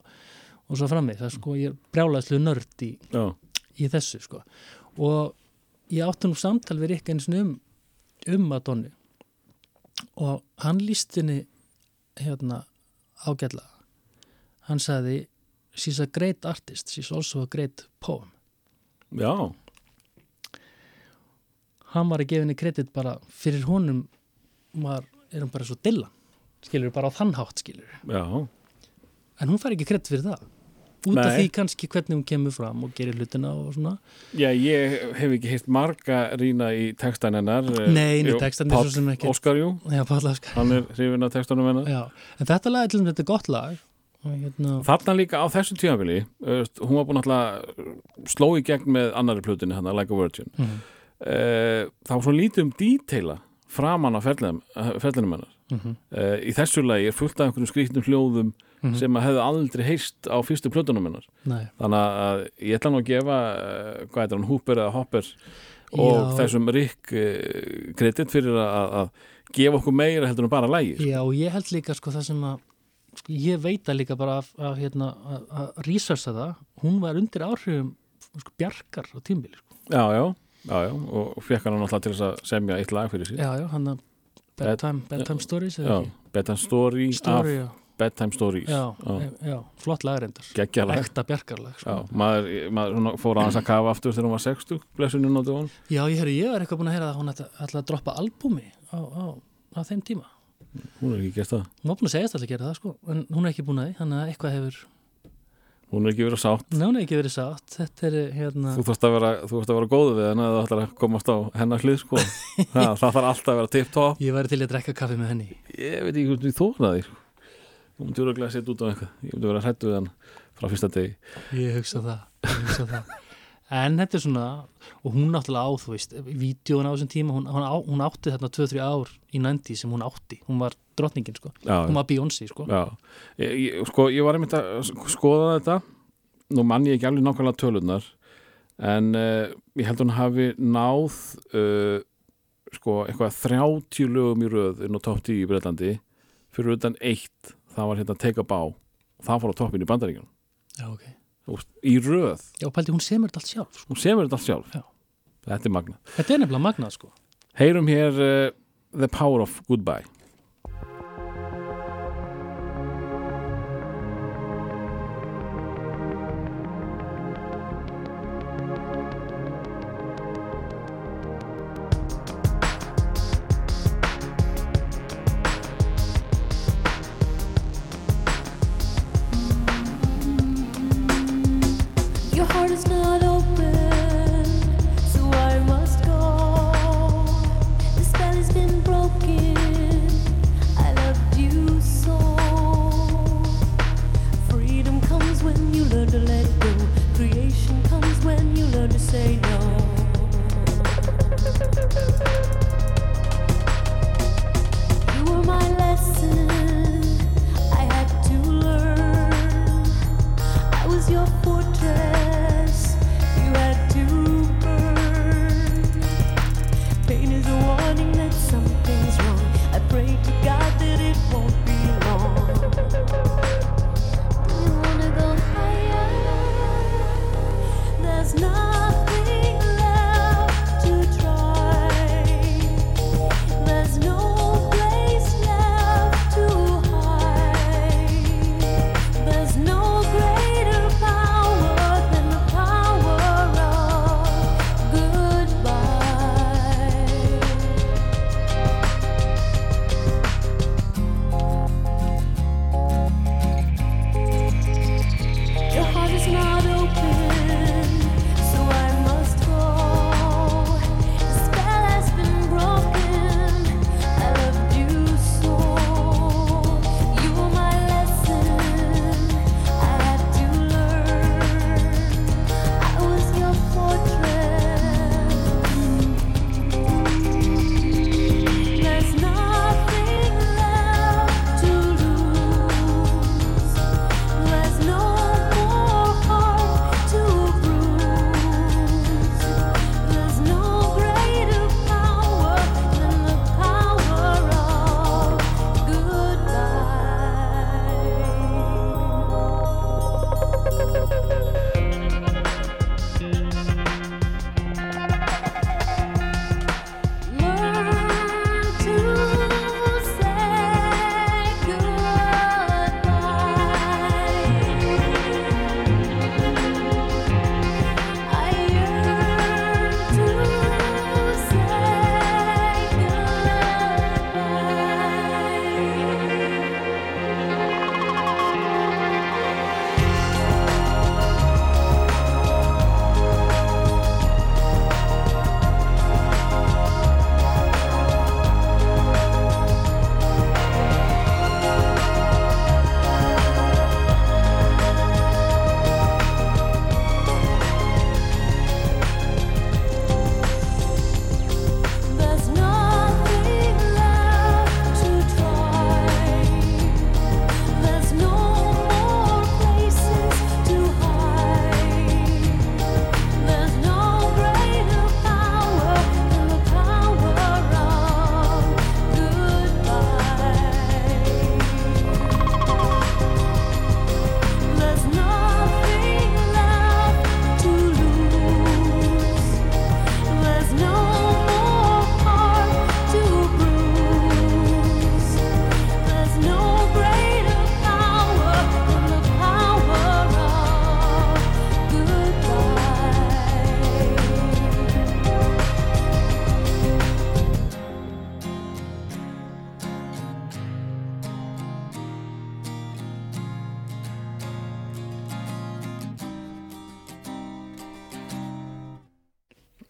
og svo framveg, það er sko, ég er brjálæðslu nörd í, já. Í þessu sko. Og ég átti nú samtal við Rikka eins og um um Madonni og hann líst henni hérna ágætlega. Hann sagði she's a great artist, she's also a great poem. Já. hann var að gefa henni kredit bara fyrir honum var, er hann bara svo dilla skilur bara á þann hátt skilur já. en hún fær ekki kredit fyrir það út af því kannski hvernig hún kemur fram og gerir hlutina og svona. Já, ég hef ekki heilt marga rýna í textan hennar Nei, nei, textan Páll svo sem ekki- Óskar, jú, Já, Páll Óskar. hann er hrifin af textanum hennar. Já, en þetta lag er til dæmis þetta er gott lag. Hérna, Þarna líka á þessu tímafili hún var búin alltaf sló í gegn með annari plutinni hann, Like a Virgin. Mhm. uh, það var svo lítið um díteila framan á ferlinum, ferlinum hennar mhm, uh, í þessu lagi er fullt af einhverjum skrýtnum hljóðum mhm, sem að hefðu aldrei heist á fyrstu plötunum hennar. Nei, þannig að ég ætla nú að gefa uh, hvað er hann, Hooper eða Hopper og Já. þessum Rick uh, kredit fyrir að, að gefa okkur meira heldur en bara lægi Já, og ég held líka sko það sem að sko, ég veit að líka bara að, hérna, að, að researcha það, hún var undir áhrifum sko, bjarkar á tímbili sko. já, já, já, já, og fekk hann náttúrulega til þess að semja eitt lag fyrir sig. Já, já, hann að bedtime, bedtime stories eða ekki? Bedtime Story, Story, já, Bedtime Stories. Já, já. flott lagrendar geggja lag ekta bjarkarlag já, sko. maður, maður fór aðeins að kafa aftur þegar hún var 60 blessunum á dögun Já, ég, heyri, ég var eitthvað búin að heyra að hún ætla, að droppa albúmi á, á, á þeim tíma. Hún er ekki gert það. Hún var búin að segjast alltaf að gera það sko en hún er ekki búin að því, þannig að eitthvað hefur hún er ekki verið sátt. Nei, hún er ekki verið sátt. Þetta er hérna þú þarfst að vera, þú að vera góðu við henni eða þú ætlar að komast á hennar hlið sko. það, það þarf alltaf að vera tip-top Ég væri til að drekka kaffi með henni. Ég veit ekki hvernig þú þóraði hún myndi vera að setja út á eitthvað. Ég myndi vera hrættu við hann frá fyrsta degi. Ég hugsa það, ég hugsa það. En þetta er svona, og hún náttúrulega á, þú veist, vídjóin á þessum tíma, hún, hún, á, hún átti þarna 2-3 ár í 90 sem hún átti. Hún var drottningin, sko. já, Hún var Beyoncé, sko. já. Ég, ég, sko, ég var einmitt að skoða þetta nú mann ég ekki alveg nákvæmlega tölunar en uh, ég held hún hafi náð uh, sko eitthvað 30 lögum í röð inn á topp 10 í Breitlandi fyrir utan eitt það var hérna Take a Bow það fór á toppin í bandaríkjum Já, ok. Í röð, Já, pældi, hún semur þetta allt sjálf, sko. hún semur þetta allt sjálf Já. þetta er magna Þetta er nefnilega magnað, sko. heyrum hér uh, The Power of Goodbye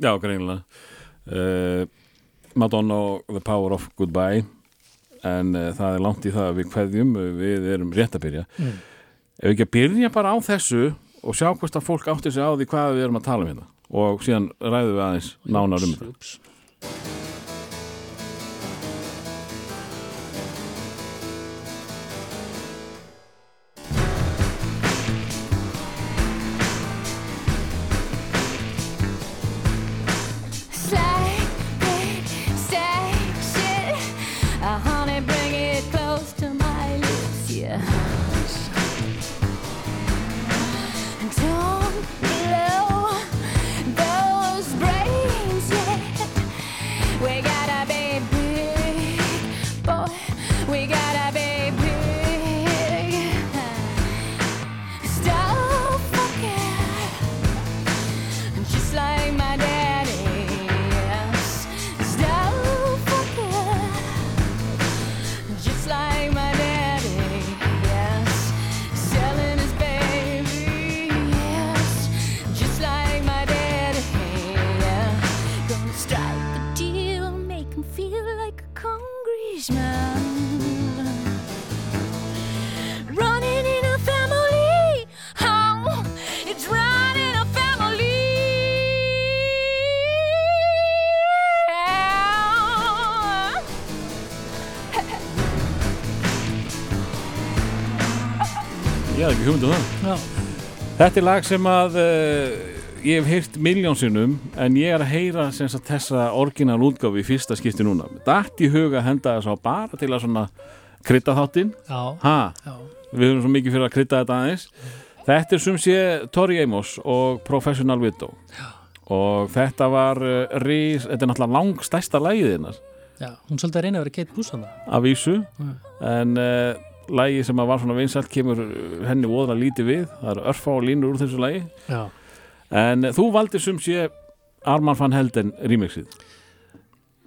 Já, greinilega. Uh, Madonna og The Power of Goodbye. En uh, það er langt í það að við kveðjum. Við erum rétt að byrja. Mm. ef við ekki að byrja bara á þessu og sjá hvort að fólk átti sig á því hvað við erum að tala um hérna. Og síðan ræðum við aðeins nánar um þetta ekki hugmyndu það. Já, Þetta er lag sem að uh, ég hef heyrt miljónsinnum en ég er að heyra sagt, þessa orginal útgáfi í fyrsta skipti núna. Datt í huga að henda þess á bara til að svona krydda þáttinn. Já, já. við höfum svo mikið fyrir að krydda þetta aðeins. Þetta er sem sé Tori Amos og Professional Widow. Og þetta var uh, rís, þetta er náttúrulega langstæsta lagið hennar. Já. Hún svolítið að reyna að vera Kate Bush af vísu. Mm. en uh, lagið sem að var svona vinsælt kemur uh, henni voðra lítið við. Það eru örfá línur úr þessu lagi. Já. en uh, þú valdir sem sé Arman van Helden remixið.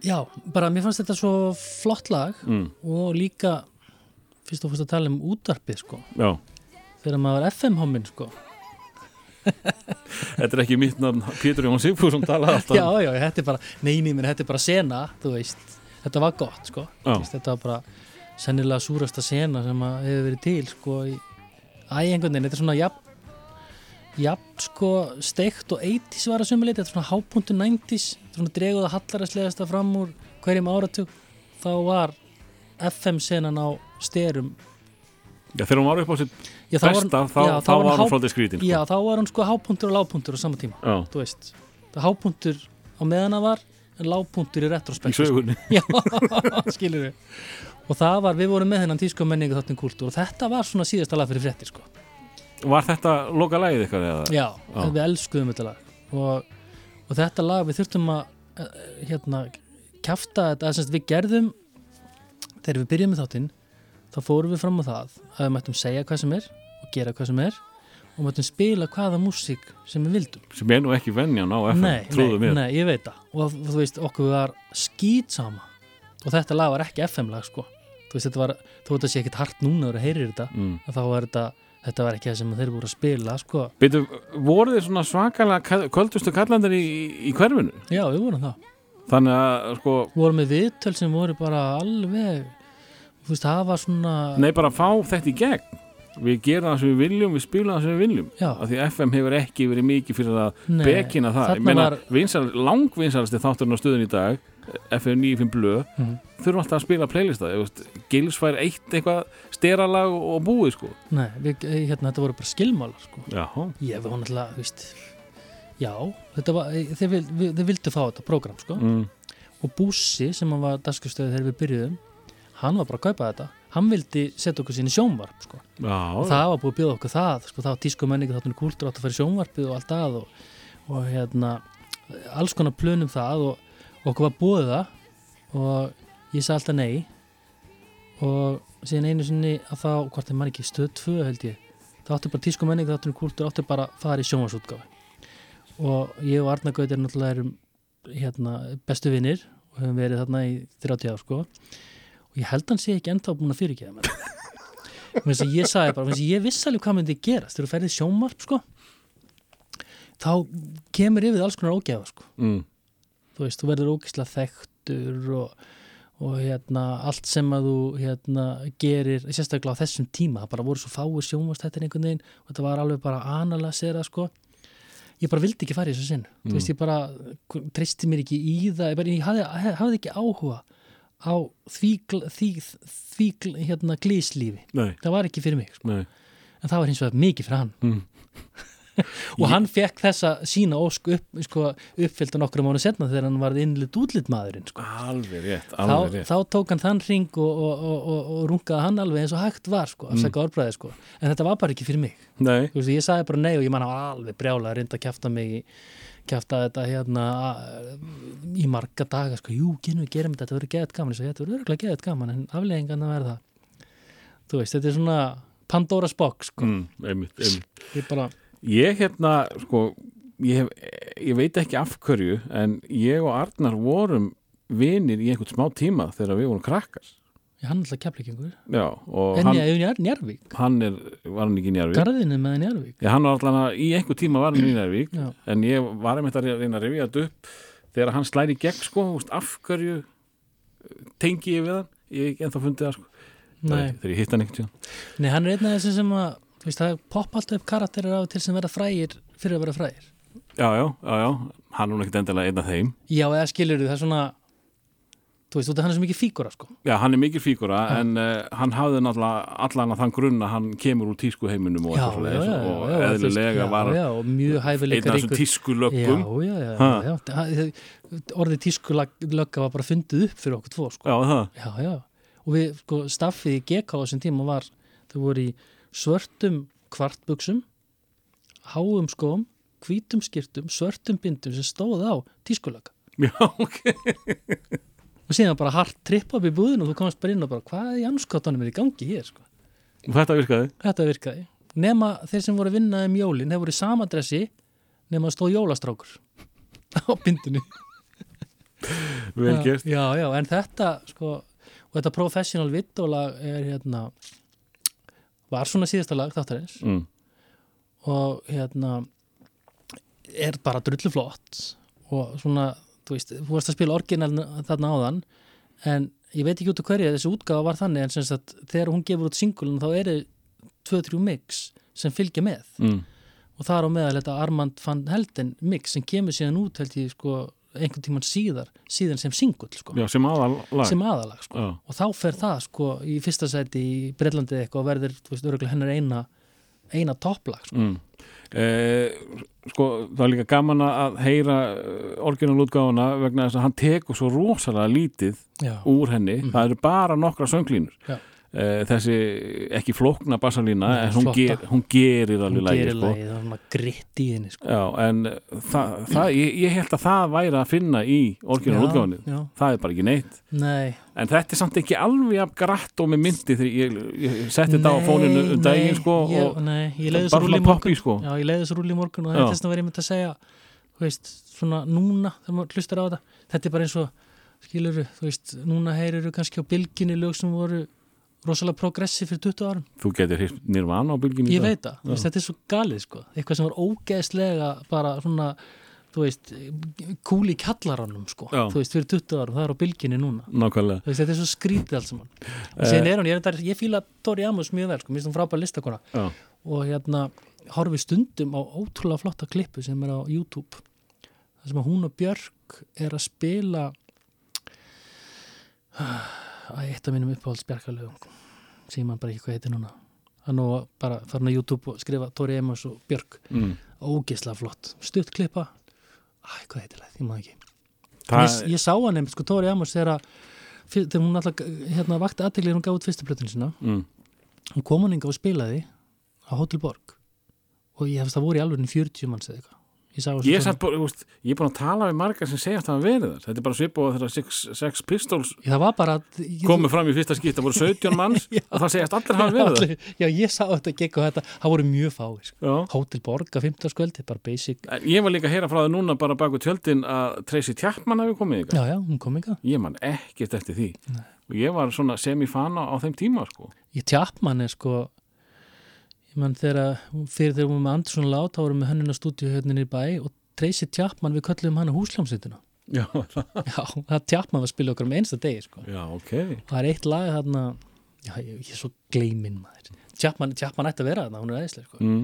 Já, bara mér fannst þetta svo flott lag mm. og líka fyrst og fyrst að tala um útvarpið sko. Já, þegar maður var FM-hommin sko. Þetta er ekki mitt nafn Pétur Jón Sigfússon talaði alltaf Já, já, þetta er bara, neini minn, þetta er bara sena þú veist, þetta var gott sko. Veist, þetta var bara sennilega súrasta sena sem að hefur verið til sko í æ, einhvern veginn, þetta er svona jafn, jafn sko steikt og 80s var að sömuleiti, þetta er svona hápunktu 90s, þetta er svona dreguða hallaræslegasta fram úr hverjum áratug. Þá var FM senan á styrum Já, þegar hún var upp á sitt já, þá var, besta þá, já, þá, var var hún svolítið skrítin sko. já, þá var hún sko hápunktur og lágpunktur á sama tíma, Já, þú veist. Það hápunktur á meðan það var en lágpunktur í í retrospekt sögunni Já, skilur við Og það var, við vorum með hennan tísku menningu þáttinn kúltúr og þetta var svona síðasta lag fyrir fréttir sko. Var þetta loka lagið ykkar eða? Já, Já. við elskuðum þetta lag og, og þetta lag við þurftum að eh, hérna, kjafta þetta, að við gerðum þegar við byrjum með þáttinn þá fórum við fram á það að við mættum segja hvað sem er og gera hvað sem er og mættum spila hvaða músík sem við vildum Sem er nú ekki venjan á FM, nei, trúðu nei, mér nei, ég veit það og þú veist, okkur var skýt sama og þetta lag var ekki FM lag sko veist, þetta var, þó þetta sé ekkert hart núna og heyrir þetta, mm. að þá var þetta þetta var ekki það sem þeir voru að spila sko. Beidu, voru þið svona svakalega kvöldustu kallandar í, í hverfinu? já, við vorum það, Þannig að, sko, við vorum með viðtöl sem voru bara alveg þú veist, það var svona nei bara fá þetta í gegn. Við gerum það sem við viljum, við spilum það sem við viljum. Já, af því FM hefur ekki verið mikið fyrir að bekina það, ég meina var- vinsal, langvinsalasti þátturinn á stöðun í dag FM 95 blöð, Mhm. þurfum alltaf að spila playlista, Gils fær eitt eitthvað steralag og búið sko. Nei, við, hérna, þetta voru bara skilmálar sko. Já, ég var náttúrulega, þú veist já, þetta var, þeir, vil- við, þeir vildu fá þetta prógram sko. Mm, og Bússi sem var dagskustöðu þegar við byrjuðum hann var bara að kaupa þetta. Hann vildi setja okkur sín í sjónvarp sko. já, og það var búið að bjóða okkur það sko, var tísku menningu þáttunni kúltur átt að fara í sjónvarpið og allt að og, og hérna alls konar plönum það og okkur var búið það og ég sagði alltaf nei. Og síðan einu sinni að þá, hvort er mann ekki, stöð 2 held ég það átti bara tísku menningu þáttunni kúltur átti bara að fara í sjónvarsútgáfi og ég og Arna Gautir náttúrulega erum hérna, bestu vinnir og höfum verið þarna í 30 ár sko. Og ég held hann sé ekki ennþá búin að fyrirgeða mér. Ég sagði bara, ég vissi alveg hvað myndi gerast þegar þú ferðið sjónvarp sko. Þá kemur yfir alls konar ógæfa sko. mm. Þú veist, þú verður ógislega þekktur og, og hérna allt sem að þú hérna gerir, sérstaklega á þessum tíma það bara voru svo fáir sjónvastættir einhvern veginn og þetta var alveg bara analysera sko. Ég bara vildi ekki fara í þessu sinn. Þú veist, ég bara treysti mér ekki í það ég, bara, ég hafði, hafði ekki áhuga á því, því, því, hérna glíslífi það var ekki fyrir mig sko. en það var hins vegar mikið fyrir hann. Mm. Og hann fekk þessa sína ósk upp, sko, uppfyllt á nokkrum mánu setna þegar hann var innlit útlit maðurinn sko. Alveg rétt, þá, alveg rétt. þá tók hann þann ring og, og, og, og, rungaði hann alveg eins og hægt var sko, orðbræði sko. en þetta var bara ekki fyrir mig. Veist, ég sagði bara nei og ég man að alveg brjála að reynda að kjafta mig í kjafta þetta hérna í marga daga, sko, jú, genum við gerum þetta þetta verður geðið gaman, þetta verður örgulega geðið gaman en afleggingan að verða þú veist, þetta er svona Pandora's box sko. mm, einmitt, einmitt. Ég bara, Ég hérna, sko ég, hef, ég veit ekki af hverju en ég og Arnar vorum vinir í einhvern smá tíma þegar við vorum krakkar. Ég hann alltaf keflingingur Já, og en ég er Njarvík, hann er, var hann ekki í Njarvík garðinu með Njarvík Já, hann var allan að í einhver tíma var hann í Njarvík Já. en ég var einmitt að reyna að rifja þetta upp þegar hann slæri í gegn sko, þú veist, af hverju tengi ég við hann? Ég hef ekki ennþá fundið það sko. Nei. þegar ég hitt hann tíma Nei, hann er einn af þessum sem að þú veist, það poppa alltaf upp karakterir og til sem verða frægir fyrir að vera frægir. Já, já, já, já, hann er nú ekkert endilega einn af þeim. Já, eða skilur það er svona þú veist, út af hann er svo mikið fígura sko. Já, hann er mikil fígura en uh, hann hafði náttúrulega allan að þann grunn að hann kemur úr tísku heiminum og, eitthvað já, og já, þú veist, eðlilega var einn af þessum tísku löggum. Já, já, já, já, orðið tískulögga var bara fundið upp fyrir okkur tvo sko. Já, það, og við, sko, staffið í GK á þessum tíma var, þau voru í svörtum kvartbuxum háum skóm hvítum skýrtum, svörtum bindum sem stóð á tískulögga já, ok. Og síðan bara hart tripp upp í búðinu og þú komast bara inn og bara, hvað í anskotanum er í gangi hér, sko? Og þetta virkaði. Þetta virkaði. Nema þeir sem voru að vinna um jólin, þeir voru í sama dressi nema stóð jólastrákur á bindinu. vel gert. Já, já, en þetta, sko, og þetta professional vittólag er hérna, var svona síðasta lag þáttarins mm. og hérna er bara drullu flott og svona, þú veist, þú varst að spila orginal þarna áðan en ég veit ekki út af hverju þessi útgáfa var þannig en sem sagt, þegar hún gefur út singulun þá eru 2-3 mix sem fylgja með Mm. og það er á meðal þetta Armand van Helden mix sem kemur síðan út held ég sko einhvern tíman síðar, síðan sem singull sko, sem aðal lag sem aðalag sko og þá fer það sko í fyrsta sæti í Breitlandi eitthvað og verður, veist, hennar eina eina topplag sko. mm. eh, sko, það er líka gaman að heyra orginalútgáfuna vegna þess að hann tekur svo rosalega lítið Já, úr henni, það eru bara nokkra sönglínur. Já. Eh, þessi ekki flókna bassalína hún, ger, hún gerir alveg lægi sko. er sko. Já, en það, það, ég, ég held að það væri að finna í orginalútgáfunni já, já, það er bara ekki neitt nei en þetta er samt ekki alveg af gratt og með myndi þegar ég, ég setti þetta á fóninu um daginn sko og bara poppi, sko. já, ég leiði svo rúli í morgun og það Já. er þess að verið mynd að segja veist, svona núna þegar maður hlustar á þetta, þetta er bara eins og skilur þú veist, núna heyrir kannski á bylginni lög sem voru rosalega progressi fyrir 20 árum. Þú getur hýrt nirvana á bylginni ég veit það, þetta er svo galið sko. Eitthvað sem var ógeðslega bara svona þú veist, kúli í kjallaranum sko, Já. þú veist, fyrir 20 árum það er á bylginni núna. Nákvæmlega. Þú veist, þetta er svo skrítið allt saman. Og Eh. síðan er hún, ég, þetta- ég fíla Dori Amos mjög vel, sko, mér finnst hún frábær listakona. Og hérna horfi stundum á ótrúlega flotta klippu sem er á YouTube. Þar sem að hún og Björk er að spila Æ, eitt af mínum uppáhaldsbjarkalögum sem man bara ekki hvað heitir núna. Hann og bara farin á YouTube og skrifa Dori Amos og Björk. Mm. ógeðslega flott, stutt klippa. Æ, hvað heitir það, ég maður ekki. Það, ég, ég sá hann einmitt, sko, Tóri Amos þegar, að- þegar hún alltaf hérna, vakti aðteglið hún gaf út fyrstu plötun sína. Mm. hún kom hann inga og spilaði á Hotel Borg. Og ég hefst það voru í alveg 40 manns eða eitthvað ég, ég, er þú veist, ég er búin að tala við margar sem segjast að hafa verið þar þetta er bara svipað þegar Sex, Sex Pistols það var komu fram í fyrsta skipta, voru 17 manns Já. og það segjast allir hafa verið þar já, ég sá þetta gekk og þetta, það voru mjög fáir sko. Hotel Borg að 15 skvöldi, bara basic Ég var líka að heyra frá það núna bara baku tjöldin að Tracy Chapman hefur komið ykkar. já, já, hún kom inga Ég man ekkert eftir því. Og ég var svona semifana á þeim tíma, sko. ég Chapman er sko ég mann þegar fyrir þegar við vorum með Andersson Lát þá vorum við hönnuna stúdíu hérna í bæ og Tracy Chapman við köllum hana húsljómsveituna Já, já, það Chapman var að spila okkur um einsta degi sko. já, ok það er eitt lag þarna já, ég, er svo gleiminn maður Chapman, Chapman ætti að vera þarna, hún er æðislega sko. mm.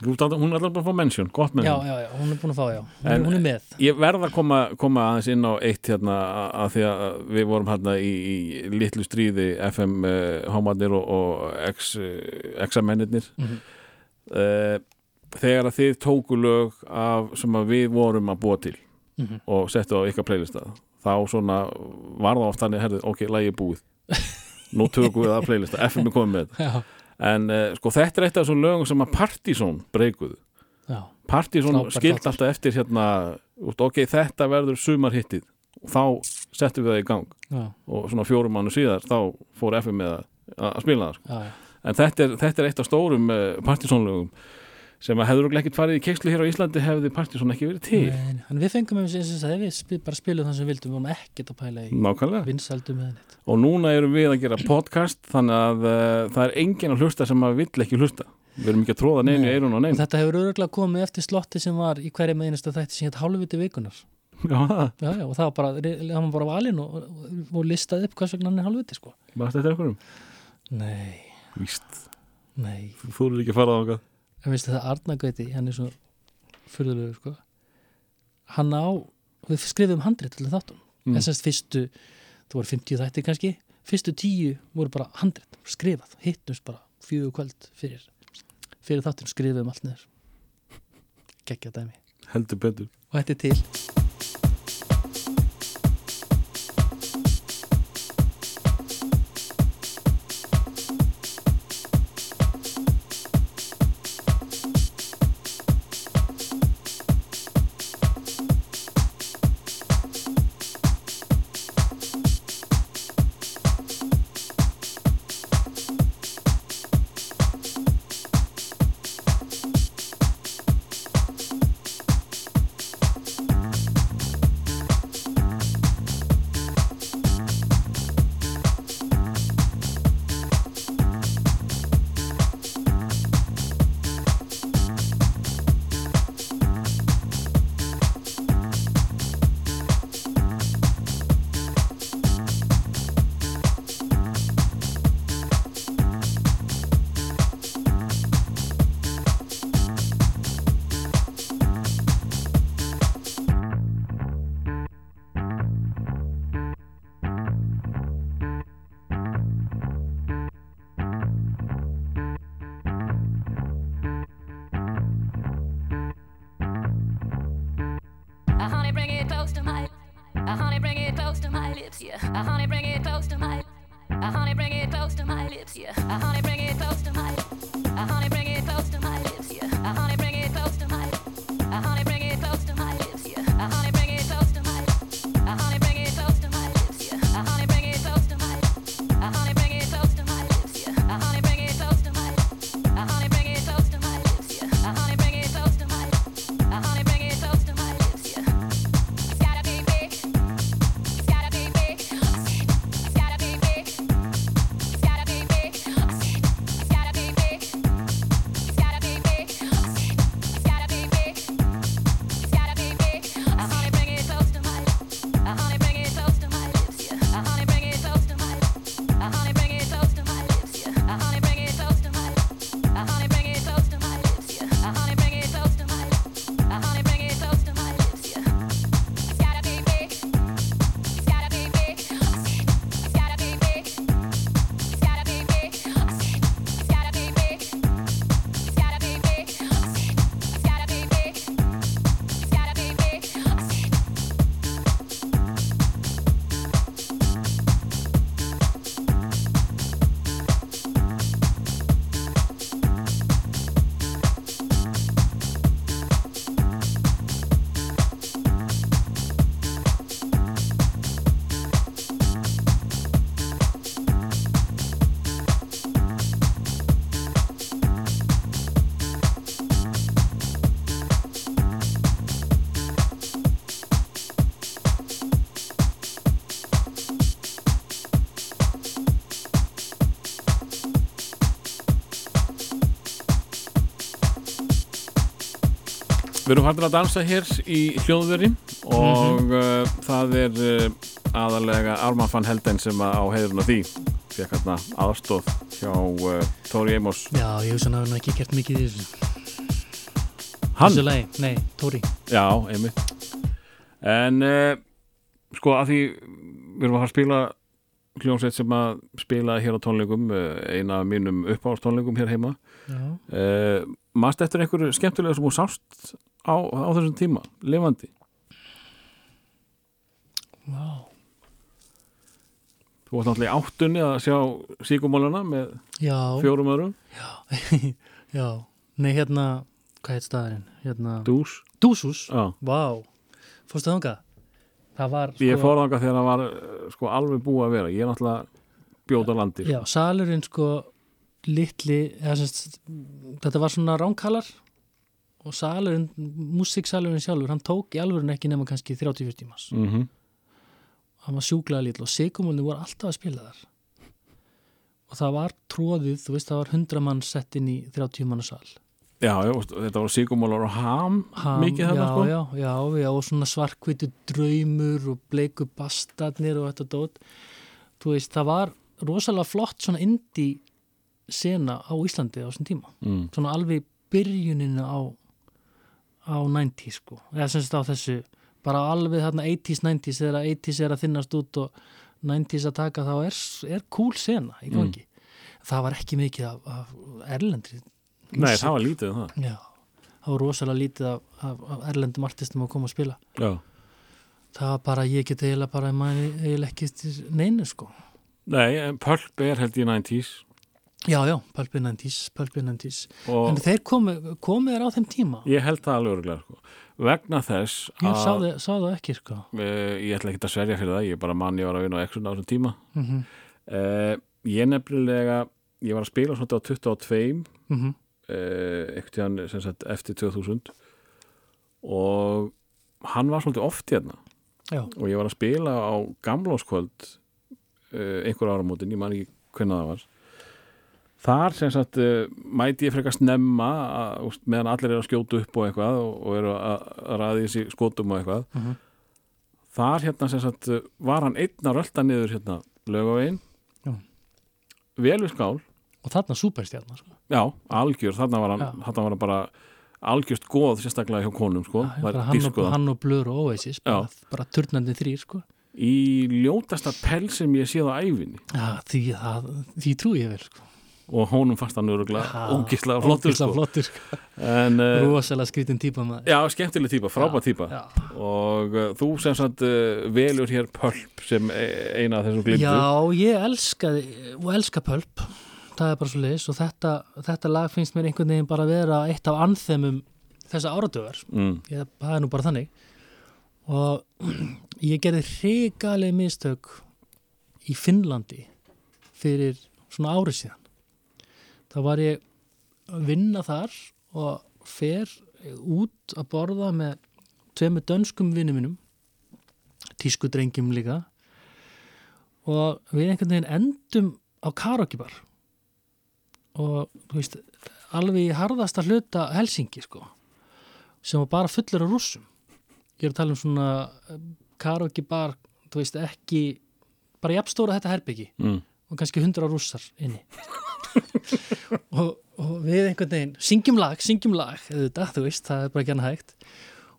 Hún er alltaf bara að fá mention, gott með já, já, já, hún er búin að fá, já. Hún, En- hún er með. Ég verð að koma, koma aðeins inn á eitt hérna að- því að við vorum hérna í, í litlu stríði FM uh, hámarnir og, og X, uh, X-mennirnir. Mhm. uh, þegar að þið tóku lög af sem að við vorum að búa til Mhm. og settu á ykkar playlista þá svona var það oft herrið, ok, lagi er búið. Nú tökum við að playlista, FM er komið með þetta. Já, en uh, sko þetta er eitt af þessum lögum sem að Partizón breykuðu Partizón skilt alltaf eftir hérna, út, ok, þetta verður sumarhittið. Og þá settum við það í gang. Já, og svona fjórum mánu síðar þá fór FM með að, að spila það sko. já, já. en þetta er, þetta er eitt af stórum uh, Partizónlögum sem að örugglega ekkert farið í kekslu hér á Íslandi hefði Partizón ekki verið til. Nei, en við fengum eins og þess að við spil, bara spilum það sem við vildum, við varum ekkert að pæla í vinsaldum og núna erum við að gera podcast þannig að uh, það er enginn að hlusta sem að vill ekki hlusta. Við erum ekki að tróða neinu í eirun og og neinu. Þetta hefur öruglega komið eftir slotti sem var í hverja með einasta þætti sem hétt hálfviti vikunar já, það, já, já, og það var bara, það var bara valinn og, og, og listaði upp hvers vegna hann er hálfviti sko. bara þetta er einhverjum? Nei, víst, nei. Þú eru ekki að fara á okkar en veistu það Arna Gauti, hann er svo fyrðulegu sko. Hann á, við skrifum handrit til þáttum, Mm. en semst fyrstu þú voru 50 þætti kannski fyrstu tíu voru bara handrit skrifað, hittumst bara fjögur kvöld fyrir, fyrir þáttum skrifum allt neður geggja dæmi. Heldur betur. Og þetta er til Við erum hættir að dansa hér í hljóðveri og uh, það er uh, aðalega Arman van Helden sem að á heiðurinn á því. Fekk hérna aðstóð hjá uh, Tóri Amos Já, ég hafi nú ekki gert mikið í þessu. Hann? Þessu lagi, nei, Tóri. Já, einmitt. En uh, sko að því við erum að fara að spila hljómsveit sem að spila hér á tónleikum uh, eina af mínum uppáðstónleikum hér heima. Já, uh, Mast eftir einhverju skemmtilega sem þú sást á, á þessum tíma, lifandi? Vá. Þú varst náttúrulega í áttunni að sjá síkumólana með Já, fjórum öðrum. Já, nei hérna Hvað heit staðarinn? Hérna Dús. Dúsús, Já. vá. Fórstu þangað? Var Ég fór þangað þegar það var sko, alveg búið að vera Ég er náttúrulega bjóta landi Já, salurinn sko litli, eða semst þetta var svona ránkalar og salurinn, músiksalurinn sjálfur hann tók í alvörun ekki nema kannski 30-40 tímas. mm -hmm. Hann var sjúklaða lítil og sigumólni voru alltaf að spila þar og það var tróðið, þú veist, það var 100 mann sett inn í 30 manna sal. Já, já, þetta var síkumólar og ham, Ham, mikið já, sko já, já, já, og svona svarkvitu draumur og bleiku bastarnir og þetta dót. Þú veist, það var rosalega flott svona indie sena á Íslandi á þessum tíma. mm. svona alveg byrjuninu á á 90s sko eða sem sagt á þessu bara alveg þarna 80s, 90s þegar 80s er að þinnast út og 90s að taka þá er, er cool sena í gangi það var ekki mikið af, af erlendri Nei, það var lítið um það. Já, það var rosalega lítið af, af, af erlendum artistum að koma að spila. Já. Það var bara, ég get eiginlega bara eiginlega ekki til neinu sko. Nei, en Pulp er held í 90s já, já, Pulpin 90s, Pulpin 90s og en þeir komu þér á þeim tíma? Ég held það alveg örgulega sko. vegna þess ég sá að það, sá það ekki sko. Uh, ég ætla ekki að sverja fyrir það, ég bara mann ég var að vinna á Exxon á þessum tíma. Mhm. Uh, ég nefnilega ég var að spila svona á 22 mhm. uh, tíðan sem sagt eftir 2000 og hann var svolítið oft hérna Já. og ég var að spila á gamlóskvöld uh, einhver áramótin, ég man ekki hvernig það var þar sem sagt uh, mæti ég frekar snemma að, úst, meðan allir eru að skjóta upp og eitthvað og, og eru að, að ræði þessi skotum og eitthvað Mhm. þar hérna sem sagt uh, var hann einn að rölda niður hérna lögavegin Já. vel við skál og þarna superstjarnar sko. Já, algjör, þarna var hann, þarna var hann bara algjörst góð sérstaklega hjá konum sko, Já, hann, og, hann og Blur og Oasis bara, bara turnandi þrýr sko. í ljótasta pel sem ég séð á æfinni Já, því, það, því trú ég vel sko. og honum fannst hann öruglega ógislega flottur sko. flottur sko. en uh, rosalega skrítin típa maður já, skemmtileg típa, frábæð típa já. og uh, þú sem sagt uh, velur hér pölp sem e- eina af þessum glimtu já, ég elskaði og elska pölp það er bara svo leiðis og þetta, þetta lag finnst mér einhvern veginn bara að vera eitt af anþemum þessa áratögar mm, ég, það er nú bara þannig. Og ég gerði hrigaleg mistök í Finnlandi fyrir svona ári síðan. Þá var ég að vinna þar og fer út að borða með tveimur dönskum vinnum mínum tískudrengjum líka. Og við einhvern veginn endum á karaokebar og veist alveg í harðasta hluta Helsingi sko sem var bara fullur af rússum. Ég er að tala um svona eh, karaoke bar, þú veist ekki bara jafnstóra þetta herbyggi mm, og kannski hundra rússar inni og, og við einhvern veginn syngjum lag, syngjum lag auðvitað, þú veist, það er bara ekki hann hægt.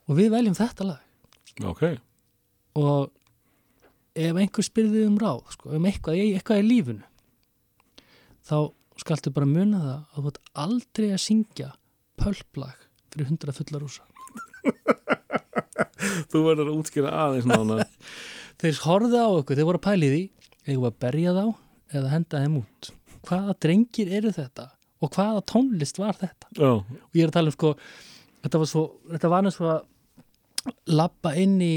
Og við veljum þetta lag. Ok, og ef einhver spyrði um ráð sko, um eitthvað, eitthvað í lífinu þá skaltu bara muna það að þú vart aldrei að syngja pölplag fyrir hundra fulla rúsa þú verður að útskýra aðeins nána þeir horfðu á okkur, þeir voru að pæli því eigum að berja þá eða henda þeim út? Hvaða drengir eru þetta og hvaða tónlist var þetta? Já, og ég er að tala um sko þetta var, svo, þetta var eins og að labba inn í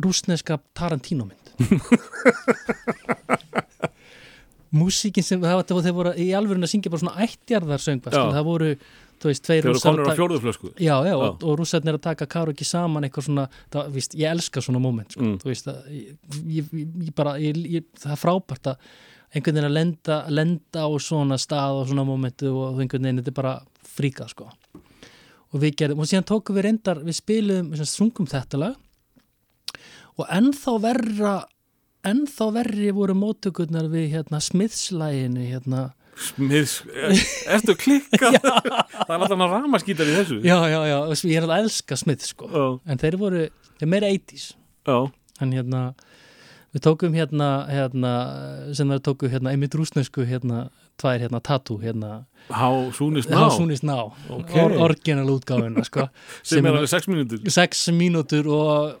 rúsneska Tarantino mynd músíkin sem það var, það þeir voru í alvörun að syngja bara svona ættjarðar söng Já. það voru, þú veist, tveir Rússar Já, já, Já. og, og rússarnir að taka karaoke saman eitthvað svona, það, víst, ég elska svona moment, sko, Mm. þú veist að, ég, ég, bara, ég, það er frábært að einhvern veginn að lenda, lenda á svona stað og svona momentu og einhvern veginn þetta er bara fríkað, sko og við gerðum, og síðan tókum við reyndar við spilum, við sungum þetta lag og ennþá verra ennþá verri voru móttökurnar við hérna smiðslæginu hérna. Smiðs, ertu klikkað? það er alltaf hann ramaskítar í þessu. Já, já, já, ég er að elska smið sko, Já, en þeir voru þeir eru meira 80s, já, en hérna við tókum hérna, hérna sem við tókum hérna, einmitt rúsnesku hérna, tvær hérna tattoo hérna, há súnist ná. Hásúnist ná. Ok. or, orginal útgáfuna sko, sem er alveg sex mínútur. sex mínútur og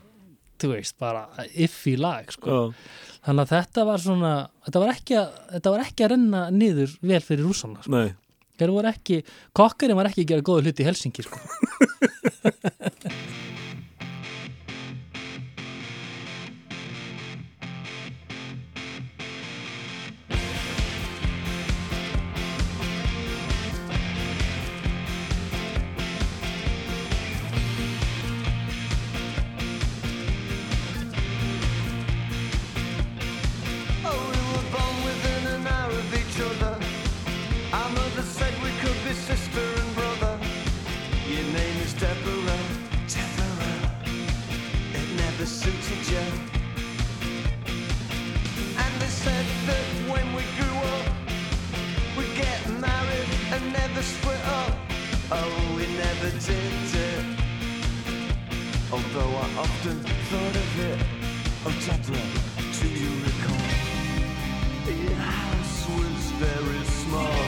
þú veist, bara iffi lag sko. Já, þannig að þetta var svona þetta var ekki að, þetta var ekki að renna niður vel fyrir rússana sko. þeir voru ekki, kokkarinn var ekki að gera góða hluti í Helsingi sko. and never split up. Oh, we never did it. Although I often thought of it. Oh, Deborah, do you recall? Your house was very small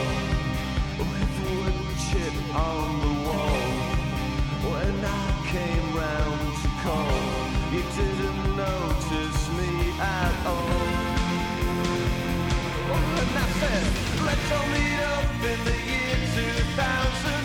With wood chip on the wall When I came round to call You didn't notice me at all And I said, let's all meet up in the year 2000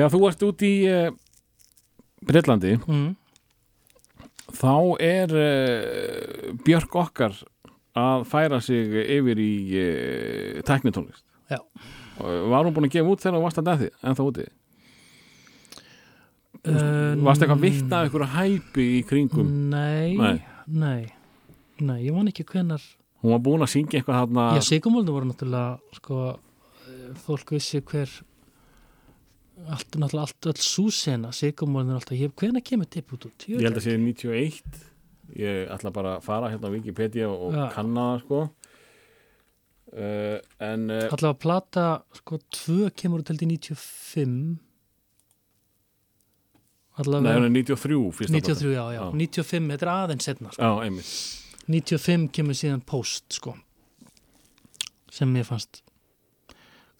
Þegar þú ert út í uh, Breitlandi mm. þá er uh, Björk okkar að færa sig yfir í uh, tæknitónlist Já. Og Var hún búin að gefa út þegar þú varst að deði en þá úti? uh, Varst eitthvað vitt af ykkur hæpi í kringum? Nei, Nei. nei, nei, ég man ekki hvenar Hún var búin að syngja eitthvað þarna Já, sigumóldu voru náttúrulega sko, eh, fólk vissi hver allt, náttúrulega allt öll súsena, sigumóldu alltaf, ég, hvenær kemur tipp út út? Ég held að sé 91 Ég ætla bara að fara hérna á Wikipedia og Já. kanna það sko uh, En uh, Allavega plata, sko, tvö kemur út held í 95 Nei, Allavega er 93 fyrsta 93, já, já, Já. 95, þetta er aðeins setna, sko. Já, einmitt 95 kemur síðan post, sko sem mér fannst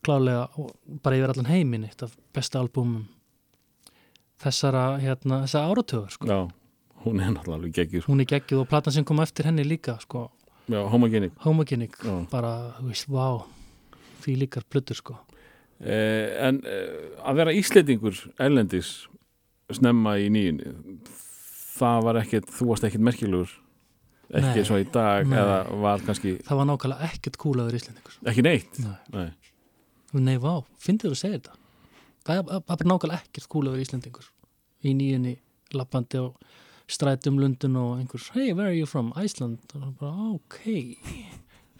klálega bara yfir allan heiminn eitt af besta albúmum þessara, hérna, þessara áratögur, sko Já, hún er náttúrulega alveg geggjur hún er geggjuð og platan sem kom eftir henni líka sko, Já, homogenic homogenic Já. bara, þú veist, vá því líkar blöttur sko eh, En eh, að vera íslendingur erlendis snemma í nýjunni það var ekkert, þú varst ekkert merkilegur ekki Nei, svo í dag nei. eða var kannski það var nákvæmlega ekkert vera íslendingur ekki neitt Nei. Nei. Nei, vá, finnir þú að segja þetta. Það er bara nákvæmlega ekkert vera íslendingur í nýjunni lappandi á strætum Lundun og einhvers, hey, where are you from? Iceland. Og það er bara, ok.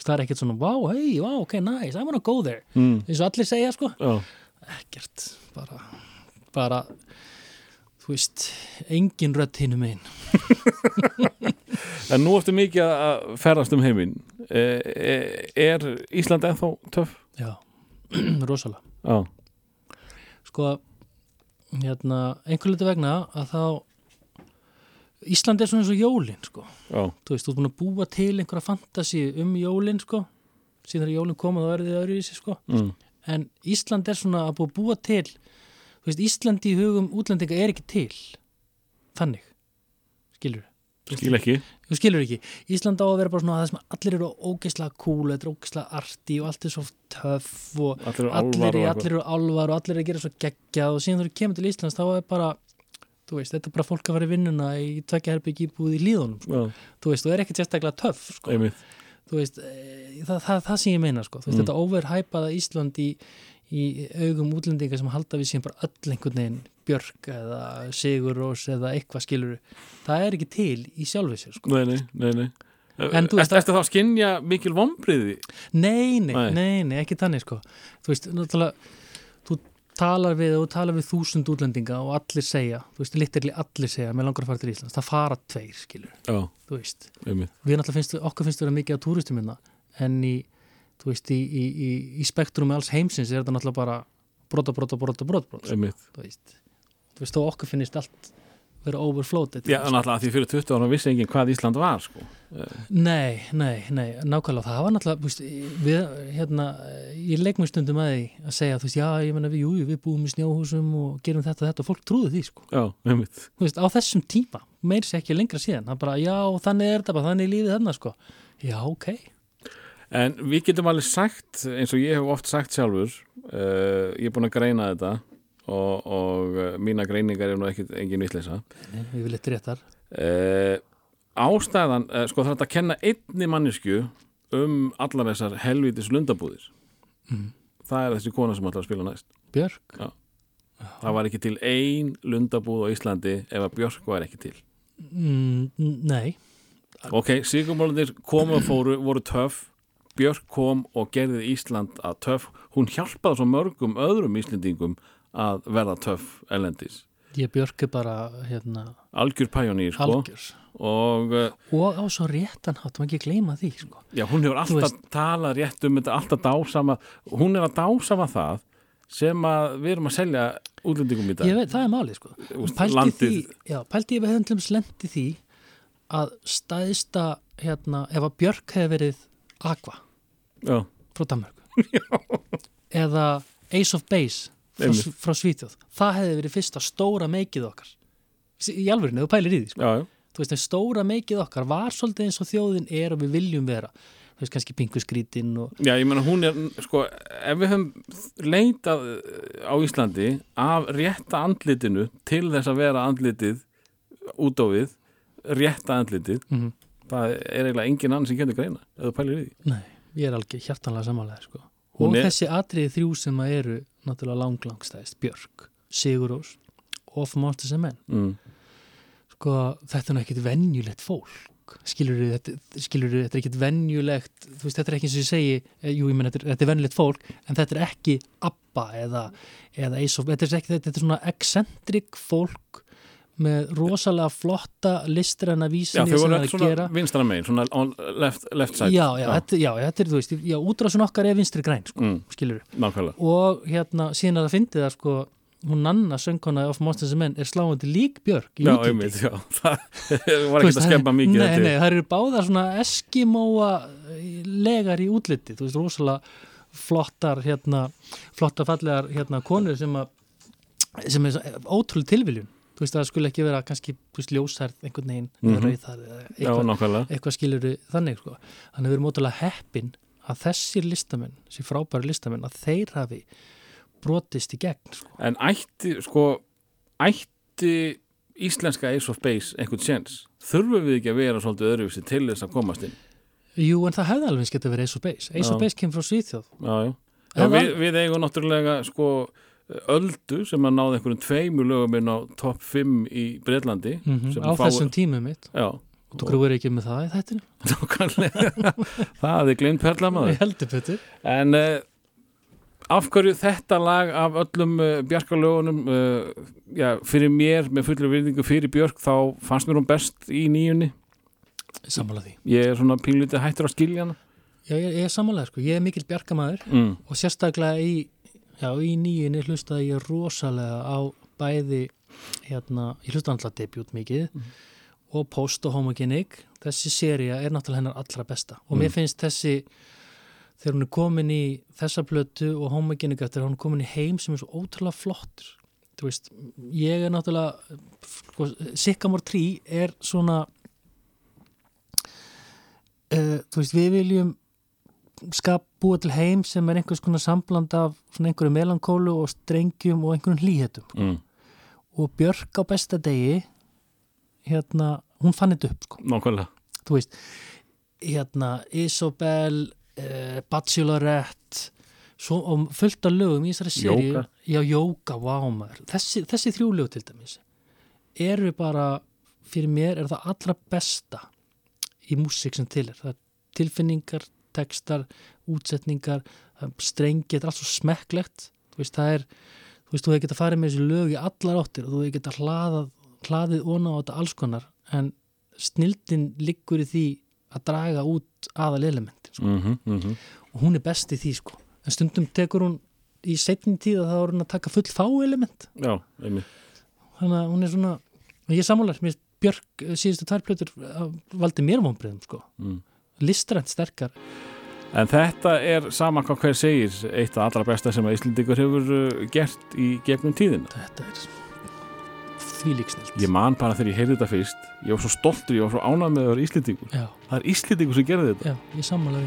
Það er ekkert svona, wow, hey, wow, ok, nice I wanna go there, mm. eins og allir segja sko. Já, ekkert, bara bara þú veist, engin rödd hinum einn En nú ertu mikið að ferðast um heiminn. Eh, eh, Er Ísland ennþá töff? já, rosalega Já, sko hérna, einhver litur vegna að þá Ísland er svona eins og jólin sko. já, þú veist, þú ert búin að búa til einhverja fantasi um jólin sko. síðan þegar jólin koma þá er þið öðruvísi sko. mm. en Ísland er svona að búa, búa til þú veist, Ísland í hugum útlendinga er ekki til þannig skilur skil ekki skilur ekki, Ísland á að vera bara svona það sem allir eru ógeðslega cool, þetta er ógeðslega arti og allt er svo töff og Allir eru allir, álfar og allir eru álvar og allir eru að gera svo geggjað og síðan þú kemur til Íslands þá er bara þú veist, þetta er bara fólk að vera í vinnuna í tvekja herbyggi íbúið í líðunum sko. Þú veist, þú er ekkert sérstaklega töff sko. veist, e, það, það, það sem ég meina sko. veist, Mm. þetta overhypaða Ísland í, í augum útlendinga sem halda við síðan bara öll einhvern veginn Björk eða Sigur Rós eða eitthvað skilur það er ekki til í sjálfið sér sko. Nei, nei, nei, nei. En Ertu ertu þá að skinja mikil vombriði? Nei, nei, Nei. nei, nei, ekki þannig sko. Þú veist, náttúrulega þú talar við og talar við þúsund útlendinga og allir segja, þú veist, literally allir segja mér langar að fara til Íslands, það fara tveir skilur, Já, þú veist. Einmitt. Við náttúrulega finnst, okkur finnst vera mikið á túristum minna en í, þú veist, í, í, í, í spektrumi alls heimsins er þetta náttúrulega bara brota, brota, brota, brota, brota Einmitt. Þú veist, þú veist, þó okkur finnst allt vera overflowed Já, náttúrulega því fyrir 20 ára vissi enginn hvað Ísland var sko. Nei, nei, nei, nákvæmlega. Það var náttúrulega, veist, við hérna, ég leik mér stundum að því að segja, þú veist, já, ég menna við, jú, við búum í snjóhúsum og gerum þetta og þetta og fólk trúðu því, sko, Já, einmitt. Þú veist, á þessum tíma meir sér ekki lengra síðan, það bara, já, þannig er þetta bara, þannig er lífið þarna, sko. Já, ok, En við getum alveg sagt, eins og ég hef oft sagt sjálfur uh, ég er búin að greina þetta og, og uh, mína greiningar er nú ekkit engin vitleisa nei, við viljum þetta réttar uh, Ástæðan, uh, sko það er að kenna einni mannesku um allar þessar helvítis lundabúðir. Mm. Það er þessi kona sem að spila næst. Björk, Það var ekki til ein lundabúð á Íslandi ef að Björk var ekki til. Mm, nei. Ok, Sigurmólandir komu og fóru, voru töff. Björk kom og gerði Ísland að töff. Hún hjálpaði svo mörgum öðrum Íslendingum að verða töff elendis ég Björk er bara, hérna algjör pæjónýr sko. algjör, og uh, og á svo réttan hátt, maður ekki gleyma því, sko. Já, hún hefur alltaf talað rétt um þetta, alltaf dásama hún er að dásama það sem að við erum að selja útlendingum í dag. Veit, það er málið, sko. Pælti því, já, pælti ég við hefðum til dæmis lendi því að stæðsta hérna, ef að Björk hefði verið Aqua já, frá Danmörku eða Ace of Base frá, frá Svítjóð það hefði verið fyrsta stóra meikið okkar í alvörinu, þú pælir í því sko. já, já, þú veist, stóra meikið okkar var svolítið eins og þjóðin er og við viljum vera þú veist kannski pingu skrítin og Já, ég meina hún er, sko, ef við höfum leitað eh, á Íslandi af rétta andlitinu til þess að vera andlitið út á við, rétta andlitið, mm það er eiginlega engin annan sem kemur greina, þú pælir í því. nei, ég er alveg hjartanlega samanlega sko. Og er- þessi atriði þrjú sem að eru náttúrulega langlangstæðist, Björk Sigurós og For Monsters and Men Mm. sko, þetta er nú ekkit venjulegt fólk. Skilur við, þetta, þetta er ekkit venjulegt þú veist, þetta er ekki eins og ég segi eh, jú, ég menn, þetta, er- þetta er venjulegt fólk en þetta er ekki ABBA eða, eða Ace of, þetta er, ekki, þetta er svona eccentric fólk með rosalega flotta listræna Já, vísinni þau sem voru það er að svona gera. vinstra megin, svona on left, left side. já, já, Þetta, já, þetta er, þú veist, já, útrásun okkar er vinstri græn, sko, Mm, skilur við nákvæmlega. og hérna, síðan að það fyndi það, sko hún Nanna, söngkona of Monsters and Men er sláandi lík Björk í Já, útliti. einmitt, já, það var ekki að skemma mikið Nei, nei, það eru báðar svona eskimóa legar í útliti, þú veist, rosalega flottar, hérna flottar fallegar, hérna, konur sem að sem er ótrúlega tilviljun þú veist, það skulle ekki vera kannski veist, ljósærð einhvern veginn, mm Mhm. rauðar eða Já, eitthvað, nákvæmlega. eitthvað skilur þannig, sko. Þannig að við erum ótrúlega heppin að þessir listamenn, þessi frábæri listamenn að þeir hafi brotist í gegn, sko. En ætti, sko, ætti íslenska Ace of Base einhvern séns? Þurfum við ekki að vera svolítið öðruvísi til þess að komast inn? Jú, en það hefði alveg eins getað verið Ace of Base Ace of Base kemur frá Svíþjóð Já, já. já við, við eigum náttúrulega, sko, öldu sem að náði einhverjum tveimur lögum inn á topp 5 í Breitlandi. mm sem á fá- þessum tímum mitt. Já, og þú grúir ekki með það í þættinu það er glind perla maður. ég heldur betur. En uh, af hverju þetta lag af öllum uh, Bjarkarlögunum uh, já, fyrir mér með fullur virðingu fyrir Björk þá fannst mér hún best í nýjunni. Sammála því. Ég er svona pínlítið hættur að skilja hana. Já, ég, ég er sammála sko, ég er mikill bjarkamæður mm. og sérstaklega í já, í nýjunni hlustaði ég rosalega á bæði hérna, ég hlustaði alltaf debut mikið og post og homogenic þessi seria er náttúrulega hennar allra besta. Og mér Mm. finnst þessi þegar hún er komin í þessa plötu og homogenic eftir hún er komin í heim sem er svo ótrúlega flottur. Þú veist, ég er náttúrulega sko, Sycamore Tree er svona uh, þú veist, við viljum skap búa til heim sem er einhvers konar sambland af svona einhverju melankólu og strengjum og einhverjum hlýhetum Mm. og Björk á besta degi hérna, hún fann þetta upp sko. nákvæmlega. Þú veist hérna, Isobel uh, Bachelorette svo, og fullt af lögum í þessari séri já, jóka, maður. Þessi, þessi þrjú lög til dæmis eru bara fyrir mér er það allra besta í músík sem til er. Það er tilfinningar, textar útsetningar, strengi þetta er allt svo smekklegt. Þú veist, það er þú veist, þú hefði getað farið með þessi lög í allar áttir og þú hefði getað hlaðað, hlaðið ona á þetta alls konar en snildin liggur í því að draga út aðal elementin sko. mm -hmm, og hún er best í því sko. En stundum tekur hún í setni tíð að það voru hún að taka full fá element já, einmitt. Þannig að hún er svona og ég sammálar, mér Björk eh, síðustu tværplötur valdi mér vonbreiðum sko. Mm. Listrænt sterkar En þetta er sama hvað hver segir eitt af allra besta sem að Íslendingur hefur uh, gert í gegnum tíðina. þetta er þvílíksnilt Ég man bara þegar ég heyrði þetta fyrst, ég var svo stoltur, ég var svo ánægð með að vera Íslendingur. já, Það er Íslendingur sem gerði þetta. já, ég sammála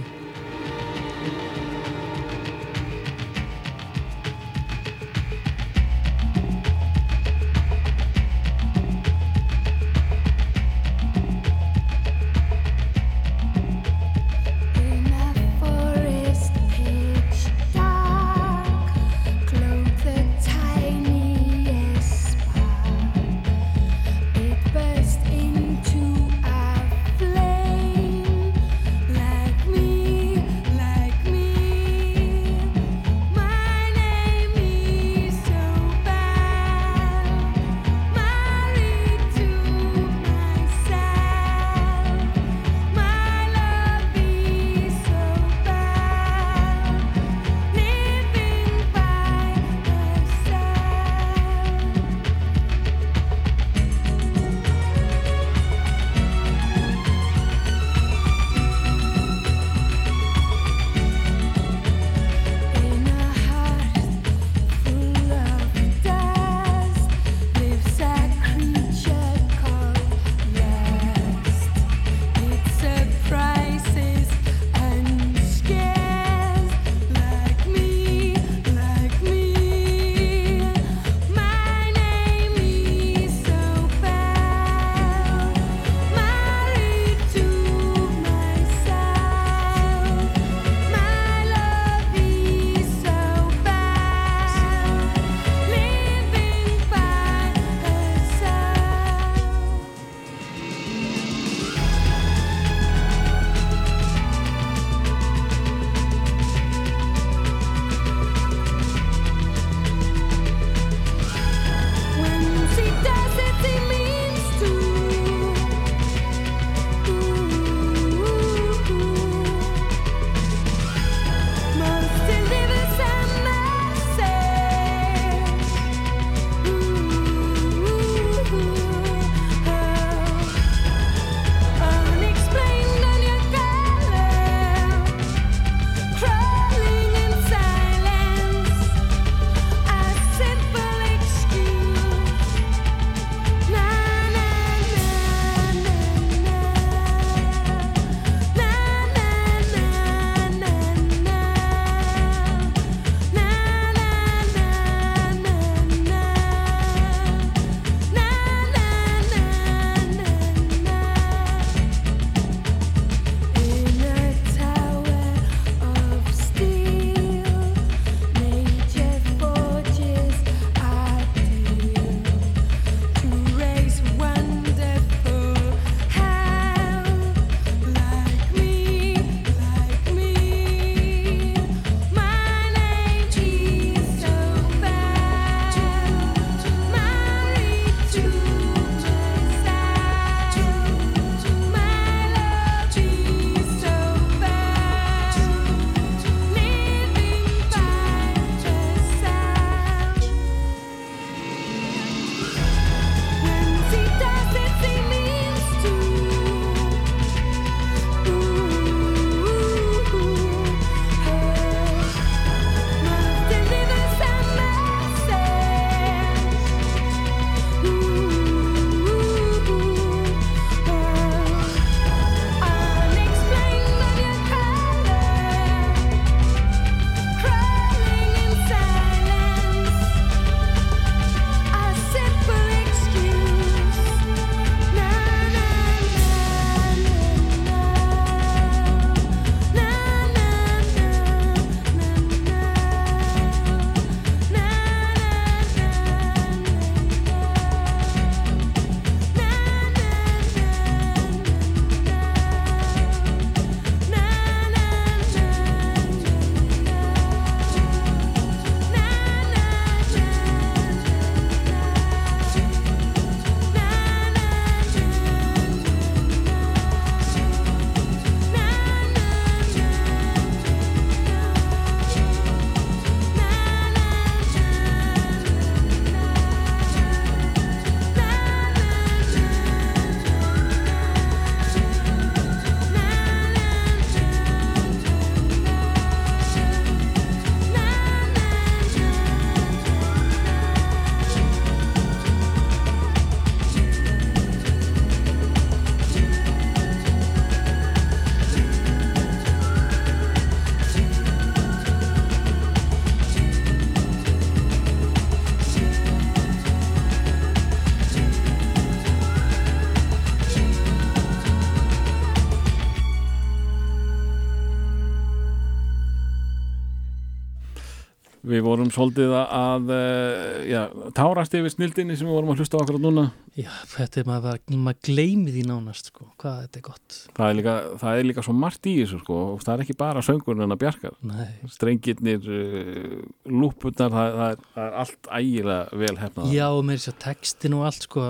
vorum svolítið að eh, já, tárast yfir snildinni sem við vorum að hlusta á okkur núna. Já, þetta er maður, maður gleymi því nánast sko, hvað þetta er gott Það er líka, það er líka svo margt í þessu sko og það er ekki bara söngurinn en að bjarga. Nei, Strengirnir, uh, lúpurnar, það, það, er, það er allt ægilega vel hefnað. já, og þess að textin og allt sko,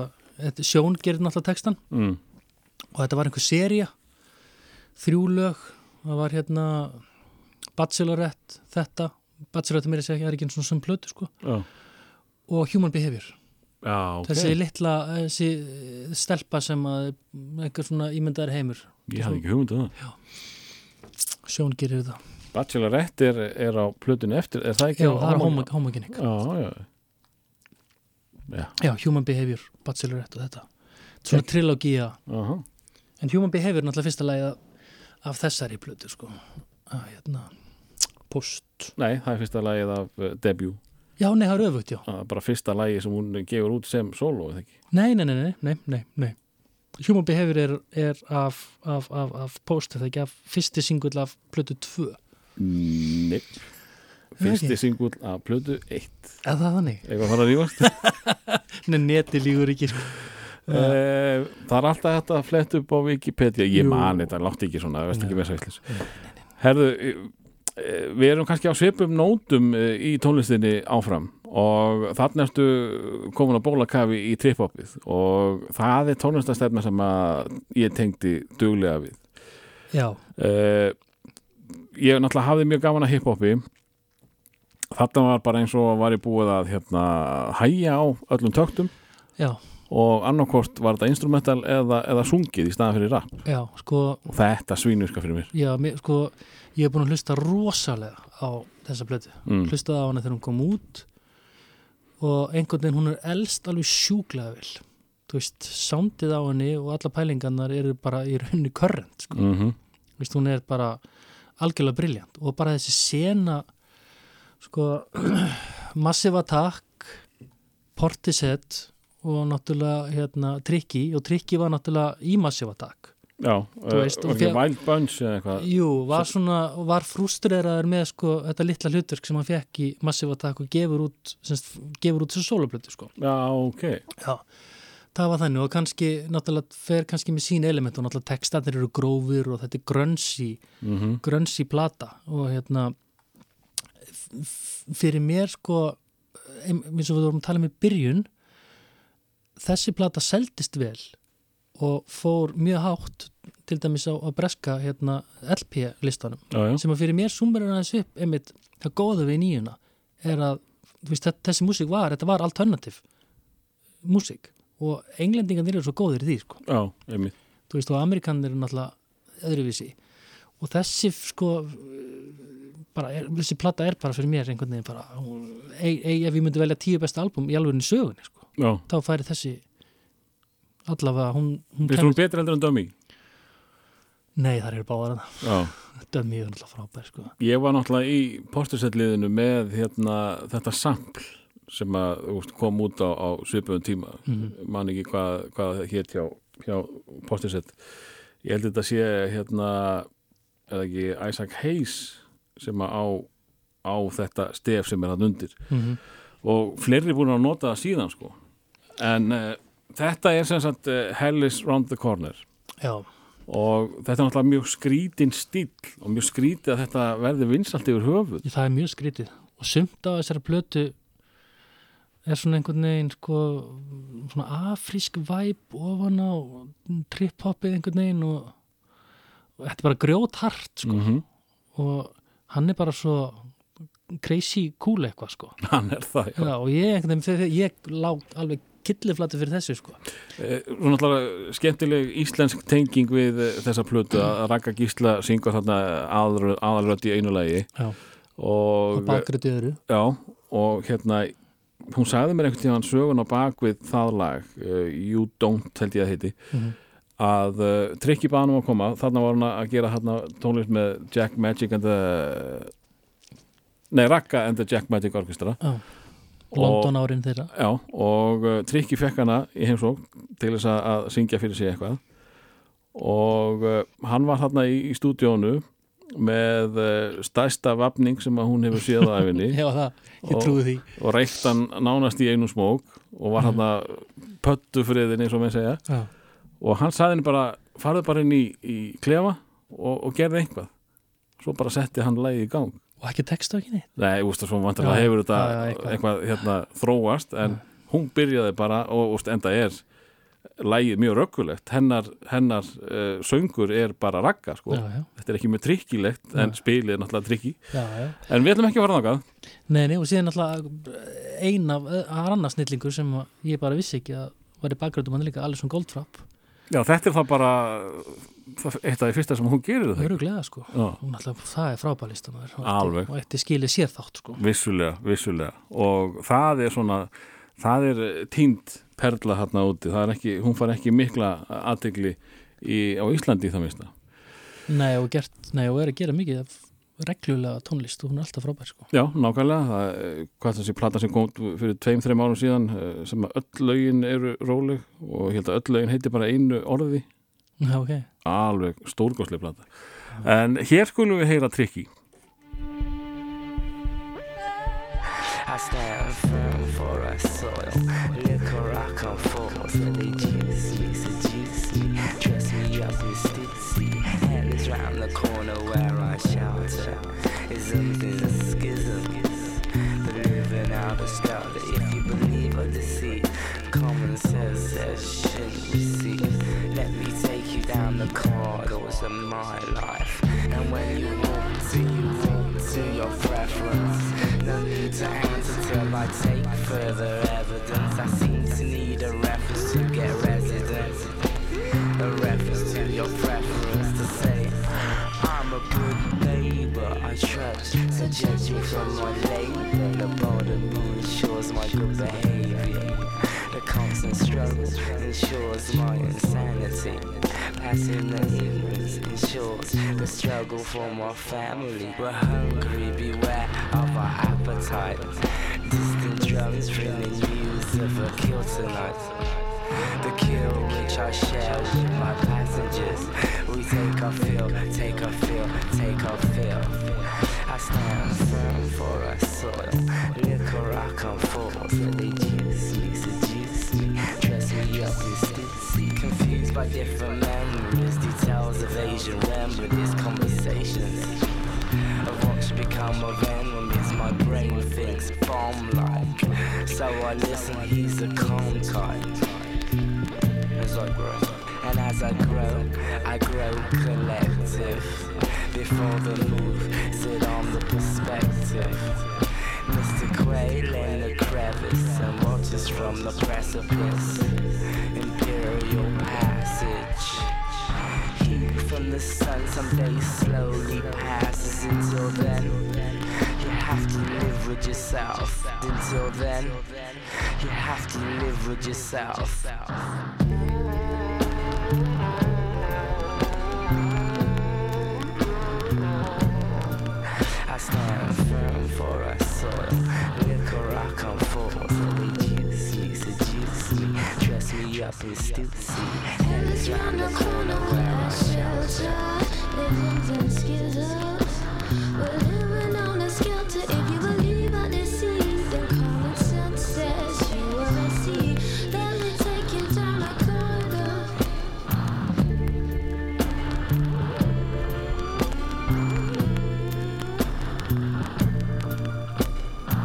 Sjón gerir náttúrulega textan Mm. og þetta var einhver seria þrjú lög, það var hérna Bachelorette, þetta Bachelorette meira segja, er ekki eins og sem plötu sko, Já, og Human Behavior. Já ok. þessi litla, þessi stelpa sem að einhver svona ímyndaðar heimur. Ég hafði ekki hugmyndið það. Sjón gerir það Bachelorette er, er á plötunni eftir, er það ekki? Já, á- það á- homo- homogenic. Já, já. Já, Já, Human Behavior, Bachelorette og þetta. Svona trilogía aha. En Human Behavior er náttúrulega fyrsta lagi af þessari plötu sko. Að, hérna, Post Nei, það er fyrsta lagið af uh, debut. Já, nei, það er öfugt, já Það er bara fyrsta lagi sem hún gefur út sem solo, eða ekki? Nei, nei, nei, nei, nei, nei, nei. Human Behavior er, er af, af, af, af Post, það ekki af fyrsti singull af plötu 2 Nei. Fyrsti singull af plötu 1. Er það þannig? Eitthvað fara að rífast? Nei, neti lígur ekki sko. Eh, það er alltaf þetta að fletta upp á Wikipedia ég Jú. man þetta, látt ekki svona það veist ekki Nei. með sætlis herðu, eh, við erum kannski á svipum nótum eh, í tónlistinni áfram og þannig ertu komin að bólakafi í trip-hopið og það er tónlistastefna sem að ég tengdi duglega við. Já, uh, ég náttúrulega hafði mjög gaman að hip-hopi. Þarna var bara eins og var ég búið að hérna, hæja á öllum töktum. Já, og annarkort var þetta instrumental eða, eða sungið í staðan fyrir rap. Já, sko og þetta svínurska fyrir mér. Já, mér, sko, ég hef búin að hlusta rosalega á þessa plötu mm. hlustaði á hana þegar hún kom út og einhvern veginn hún er elst alveg sjúklega vel þú veist, sándið á henni og alla pælingarnar eru bara í raunni körrent sko. mm Þú veist, hún er bara algjörlega briljant og bara þessi sena sko Massive Attack Portishead og náttúrulega hérna, Tricky og Tricky var náttúrulega í Massive Attack Já, Þú veist, ekki fékk- Wild Bunch eða eitthvað? Jú, var svona, var frustreraður með sko þetta litla hlutverk sem hann fekk í Massive Attack og gefur út semst, gefur út þessu soloplötu sko. Já, ok. Já, það var þannig og kannski náttúrulega fer kannski með sín element og náttúrulega textanir eru grófir og þetta er grönsi mm grönsi plata og hérna fyrir mér sko ein- eins og við vorum að tala um í byrjun þessi plata seldist vel og fór mjög hátt til dæmis á, á breska hérna, LP listanum Já, já, sem að fyrir mér sumur er aðeins upp einmitt það góða við nýjuna er að veist, þessi músík var, þetta var alternativ músík og englendingarnir eru svo góðir í því sko. já, þú veist og amerikanir eru náttúrulega öðruvísi. Og þessi sko bara er, þessi plata er bara fyrir mér einhvern veginn bara ei, ei, ef ég myndi velja tíu besta album í alveg sögunni sko, þá færi þessi allavega hún, hún finnst hún betur endur en Dummy? nei það eru báðar Já, dömmi er náttúrulega frábær sko. Ég var náttúrulega í portusetliðinu með hérna, þetta sampl sem að veist, kom út á, á svipuðum tíma. Mhm. man ekki hvað, hvað það hétt hjá, hjá portusett ég held þetta sé hérna eða ekki Isaac Hayes sem að á, á þetta stef sem er hann undir. Mm og fleiri búin að nota það síðan sko. En uh, þetta er sem sagt uh, Hell is round the corner já, og þetta er náttúrulega mjög skrítin stíl og mjög skrítið að þetta verði vinsalt yfir höfuð það er mjög skrítið og sumt á þessari plötu er svona einhvern veginn sko, svona afrísk væp ofan á trip-hoppið einhvern veginn og, og þetta er bara grjóthart sko. -hmm. og hann er bara svo crazy cool eitthvað sko. hann er það já. Já, og ég, ég lá alveg killiflati fyrir þessu sko. Eh, Svo náttúrulega skemmtileg íslensk tenging við eh, þessa plötu að Raka Gísla syngur þarna aðal- aðalrödd í einu lagi Já. og, og bakgröti öðru já, og hérna hún sagði mér einhvern tíðan sögun á bakvið það lag uh, You Don't held ég að heiti Mhm. að uh, Trikki banum að koma þarna var hún að gera þarna tónlist með Jack Magic and the nei, Raka and the Jack Magic Orchestra Já. London árin þeirra. Já, og uh, Trikki fekk hana í heimsók til þess að, að syngja fyrir sig eitthvað. Og uh, hann var þarna í, í stúdíónu með uh, stærsta vapning sem að hún hefur séð á æfinni Já, það, ég Og- trúi því. og reykt hann nánast í einu smók og var hann að pöttu friðin eins og með segja. Já, og hann saði henni bara, farðu bara inn í, í klefa og, og gerði einhvað svo bara setti hann lægi í gang og ekki texta ekki neitt? Nei, úst, svo vantilega hefur þetta já, já, eitthvað. hérna, þróast en hún byrjaði bara og úst, enda er lægið mjög röggulegt. Hennar, hennar uh, söngur er bara ragga sko. Þetta er ekki mjög trikkilegt en spilið er náttúrulega já en við ætlum ekki að fara þangað. Nei, nei, og síðan alltaf ein af annars snillingur sem ég bara vissi ekki að var í bakgröndum hann líka Alison Goldfrapp. Já, þetta er það bara eitt af því fyrsta sem hún gerir það öruglega sko. Alltaf, það er frábælistamæður og eitt skilið sér þátt sko. Vissulega, vissulega. Og það er svona það er tínd perla hérna úti. Það er ekki, hún far ekki mikla aðtegli á Íslandi í það mista Nei, og, gert, nei, og er að gera mikið af reglulega tónlist. Og hún er alltaf frábær sko. Já, nákvæmlega, það, er- hvað þessi plata sem kom fyrir tveim, þreim árum síðan eh, sem öll lögin eru róleg og ég held að öll lögin heiti bara einu orði Já, ok. Alveg stórgóðslega plata. En hér skulum við heyra trikki I stand firm for a soil. Liquor I come forth, and the corridors of my life. And when you walk to, you walk to your preference. No need to answer till I take further evidence. I seem to need a reference to get residence. A reference to your preference to say, I'm a good neighbor. I trust to judge me from my labor. The border me ensures my good behavior. Constant struggle ensures my insanity. Passing the ignorance ensures the struggle for my family. We're hungry, beware of our appetite. Distant drums bringing news of a kill tonight. The kill which I share with my passengers. We take our fill, take our fill, take our fill. I stand firm for our soil. Liquor I come they juice Different memories, details of Asian remedies, conversations of what's become of enemies. My brain thinks bomb like, so I listen. He's a calm type as I grow. And as I grow, I grow collective. Before the move, sit on the perspective. Mr. Quail in the crevice and watches from the precipice. Imperial passage. Heat from the sun someday slowly passes. Until then, you have to live with yourself. Until then, you have to live with yourself. I stand firm for a soil. Liquor I come forth, they juice me, seduce me, dress me up in stupsy. And it's round the corner where I shelter. Living in schisms. We're living on a skelter. If you believe I deceive, then common sense says you are a sea. Let me take you down a corridor.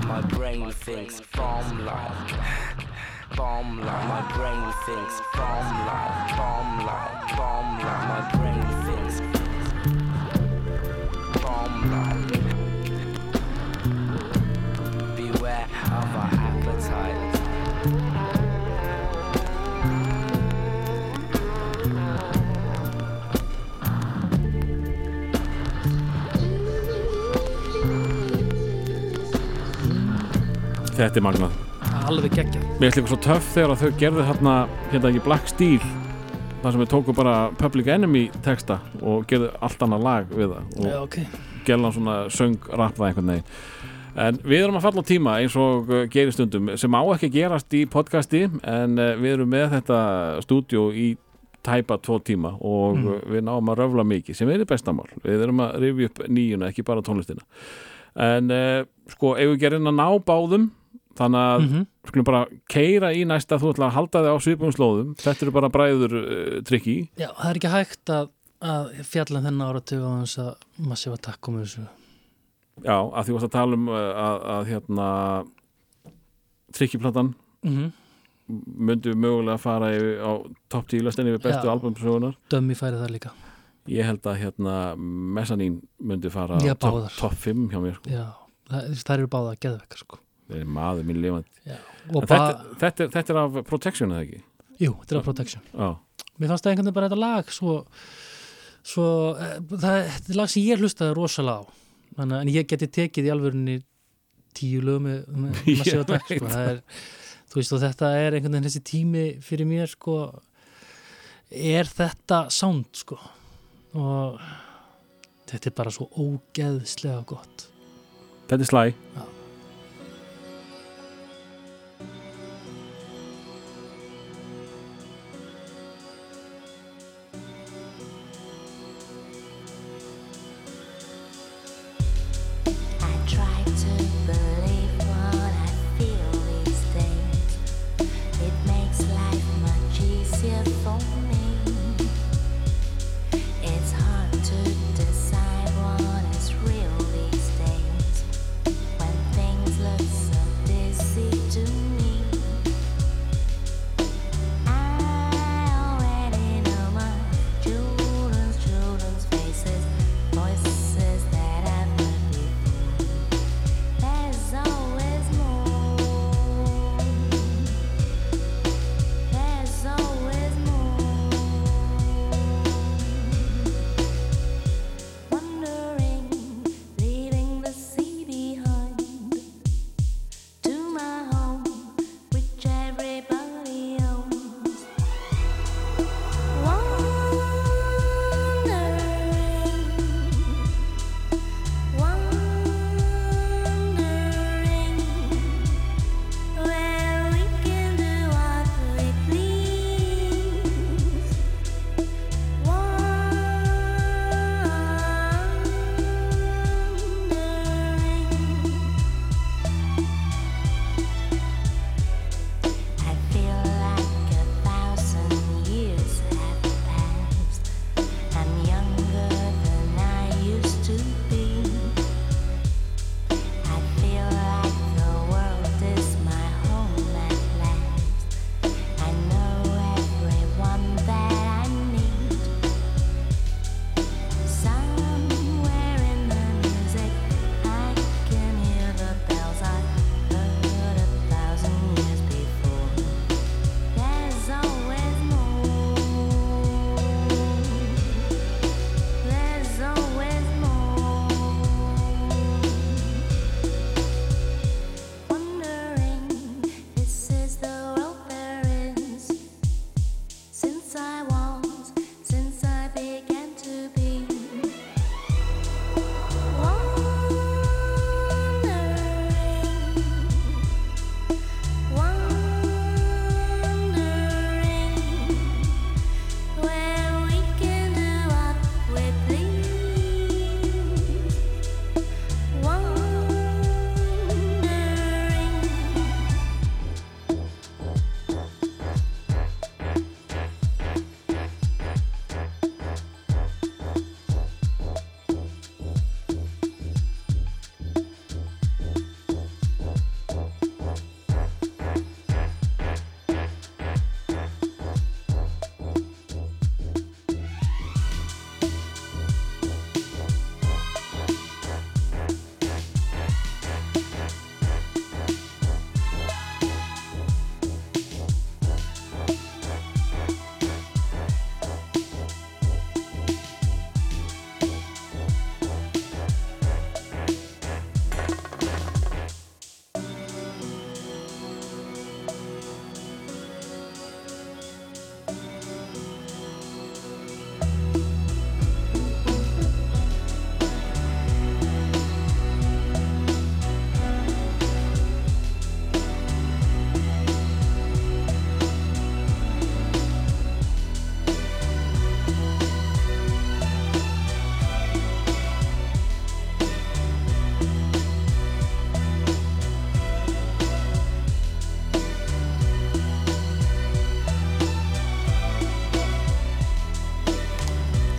My brain thinks bomb like, bomb like. My brain thinks bomb like, bomb like, bomb like. My brain thinks bomb like. Beware of our appetite. Þetta er magnað alveg geggjað. Mér ætla eitthvað svo töff þegar þau gerðu hérna hérna ekki Black Steel þar sem við tókum bara Public Enemy texta og gerðu allt annað lag við það og Já, ok. Gerðan svona söng rap það einhvern veginn. En við erum að falla á tíma eins og uh, gerir stundum sem á ekki gerast í podcasti en uh, við erum með þetta stúdjó í tæpa tvo tíma og Mm. við náum að röfla mikið sem er bestamál, við erum að rifja upp nýjuna, ekki bara tónlistina. En uh, sko, ef við gerum að ná báðum þannig að mm skulum bara keira í næsta þú ætla að halda þig á svipum slóðum þetta eru bara bræður uh, trikki Já, það er ekki hægt að, að fjalla þennan áratug á þess að massífa takk um þessu já, að því varst að tala um uh, að, að hérna trikkiplantan mm -hmm. myndi mögulega fara yfir, á topp 10 listinni við bestu albumsögunar Dömmi færi það líka ég held að hérna Messanín myndi fara á topp báðar. top 5 hjá mér sko. Já, það, það eru báða að geðveika sko. Maður minn bara, þetta, þetta, þetta er af Protection eða ekki? Jú, þetta er að protection. Já, Mér fannst það einhvern veginn bara þetta lag svo, svo eh, það, þetta er lag sem ég hlustaði rosalega á. Þannig, en ég geti tekið í alvörunni tíu lög með, með Ég massífa takk sko. þú veist og þetta er einhvern veginn þessi tími fyrir mér sko. Er þetta sound sko? Og þetta er bara svo ógeðslega gott. Þetta er slæ Já.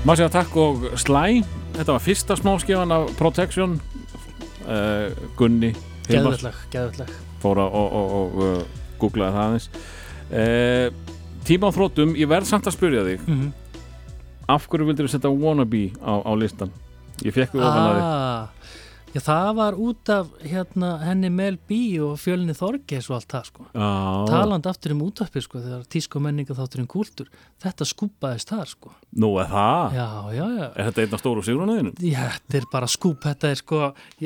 Segja takk og slæ. Þetta var fyrsta smáskefan af Protection. Uh, Gunni Hilmar Geðvelleg, geðvelleg fór að og, og, og uh, googlaði það aðeins. Uh, Tíma á þróttum, ég verð samt að spyrja þig. Mm -hmm. Af hverju vildur þú setja Wannabe á, á listan? Ég fekk við ofan að þig ah, Já, það var út af hérna, henni Mel B og fjölni Þorges og allt það sko. Já, Talandi aftur um útvarpið sko, þegar tísko menninga þátturinn kúltur, þetta skúpaðist þar sko. nú er það Já, já, já. Er þetta einn af stóru sigrunuðinu? Já, þetta er bara skúp, þetta er sko,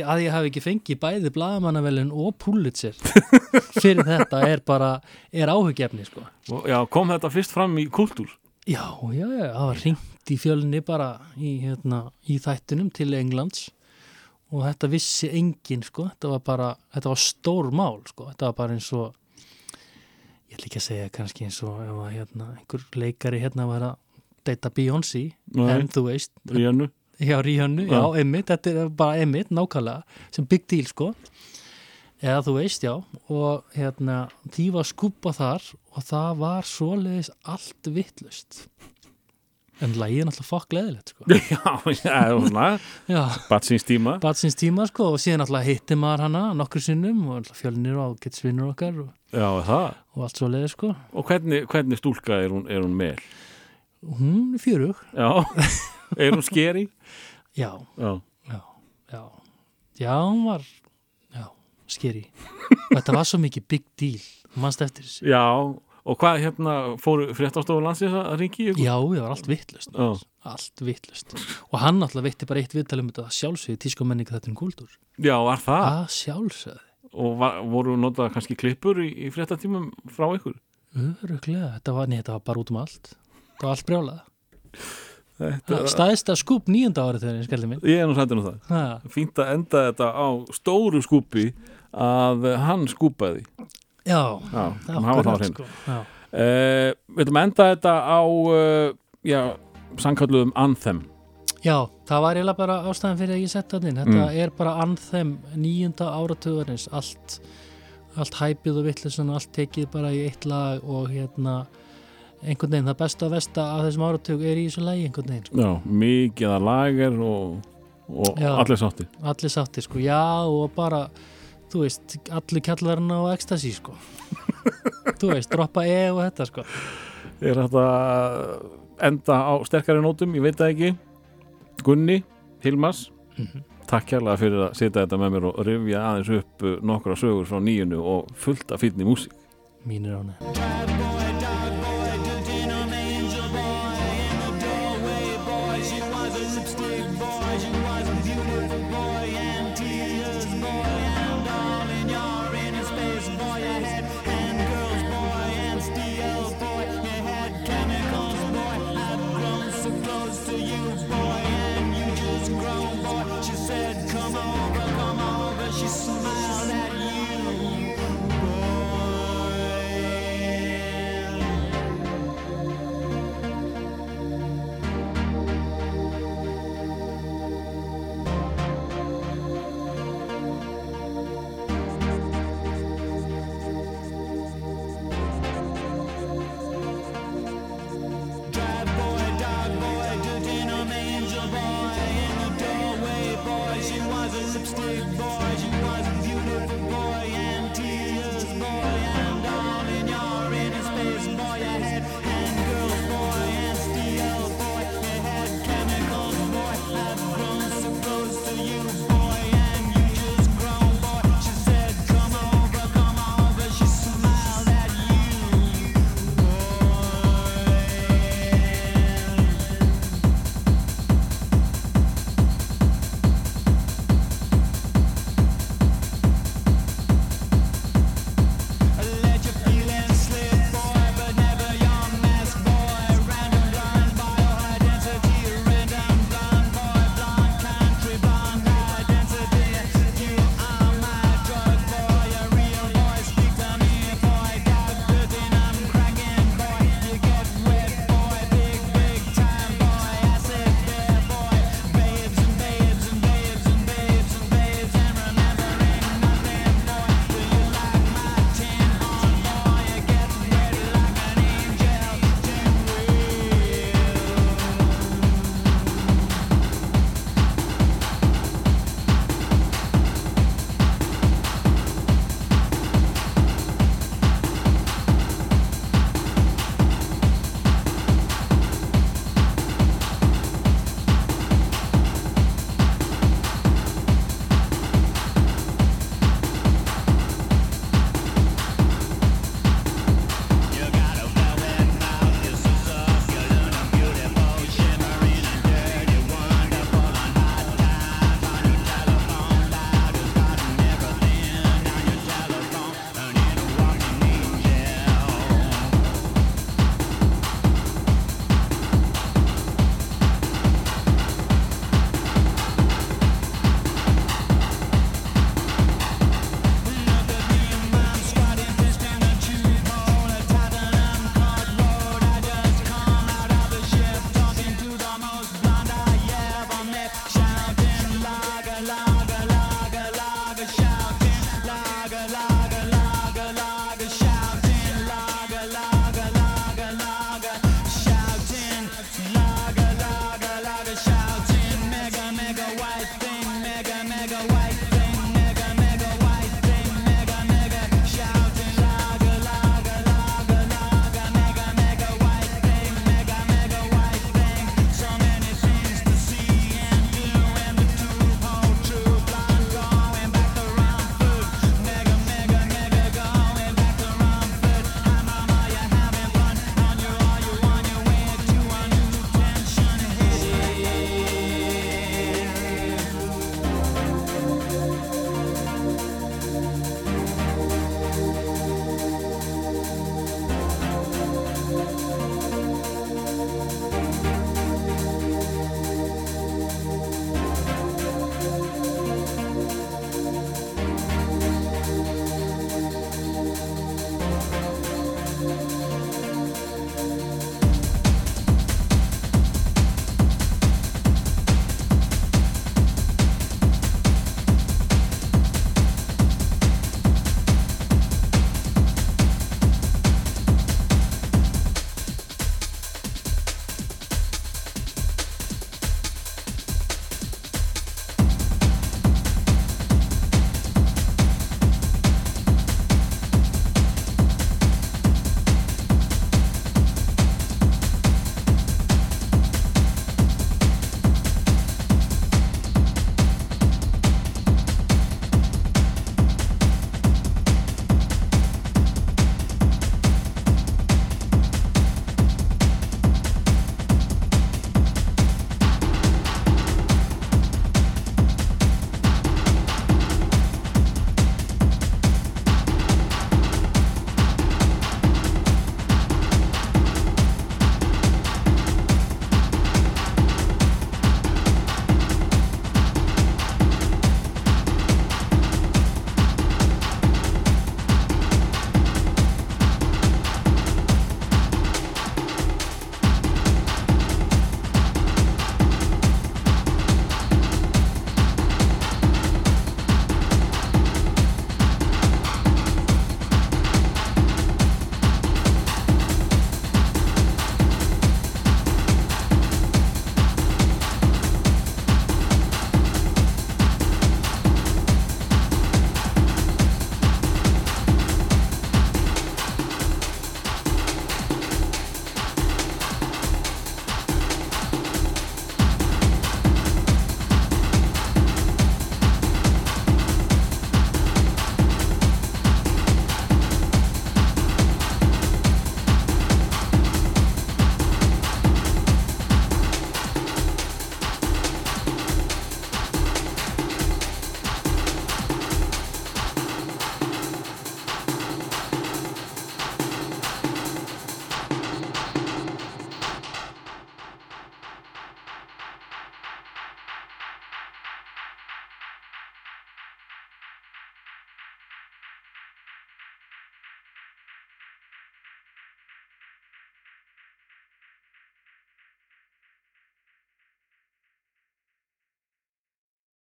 að ég hafi ekki fengið bæði bladamannavelun og Pulitzer fyrir þetta er bara, er áhugjefni sko. Já, kom þetta fyrst fram í kultúr? Já, já, já, það var ringt í fjölni bara í, hérna, í þættunum til Englands og þetta vissi enginn, sko, þetta var bara, þetta var stór mál, sko, þetta var bara eins og, ég ætla ekki að segja kannski eins og ef að hérna, einhver leikari hérna var að deyta Beyoncé, en þú veist, Ríanu? hjá Ríhannu, já, Já. einmitt, þetta er bara einmitt, nákvæmlega, sem big deal, sko, eða þú veist, já, og hérna, því var skúpa þar og það var svoleiðis allt vittlust. En lagið er náttúrulega fokk leðilegt, sko. Já, já, svona Já, Batsins tíma batsins tíma, sko, og síðan náttúrulega hitti maður hana nokkur sinnum og fjölnir og ágætsvinnur okkar og, Já, það og allt svoleiðis, sko. Og hvernig, hvernig stúlka er hún, er hún með? Hún er fjörug. Já, er hún skeri? Já, Já, já, já. Já, hún var, já, skeri. þetta var svo mikið big deal, mannst eftir þessu. já og hvað hérna fóru fréttastofu landsins að ringi ykkur? Já, það var allt vittlust allt vittlust og hann alltaf veitti bara eitt viðtalum þetta sjálfsögði tísku menninga þetta um kúltúr Já, var það? að sjálfsögði, Og var, voru notað kannski klippur í, í fréttatímum frá ykkur? öruglega þetta var, nei, þetta var bara út um allt. Þetta var allt brjálað. Þetta, staðist að skúp nýjönda árið þegar ég skeldi minn ég er nú sættur um það. Ha, Fínt að enda þetta á stóru skúpi að hann skúpaði já, Já, það hann hafa það hreinu sko. uh, Við að enda þetta á uh, já, sankalluðum Anthem. Já, það var eiginlega bara ástæðan fyrir að ég sett það inn. Þetta Mm. er bara anþem nýjönda áratöðurins allt, allt hæpið og vittlisann allt tekið bara í eitt lag og hérna einhvern veginn, það besta og vesta af þessum áratög er í þessu lagi einhvern veginn sko. Já, mikið að lager og, og allir sátti allir sátti sko, já og bara þú veist, allir kallarinn á ekstasi sko. Þú veist, droppa E og þetta sko. Er þetta enda á sterkari nótum, ég veit það ekki. Gunni, Hilmas Takk kærlega fyrir að setja þetta með mér og rifja aðeins upp nokkra sögur frá nýjunu og fullt af fínni músík. Mínir ána Bad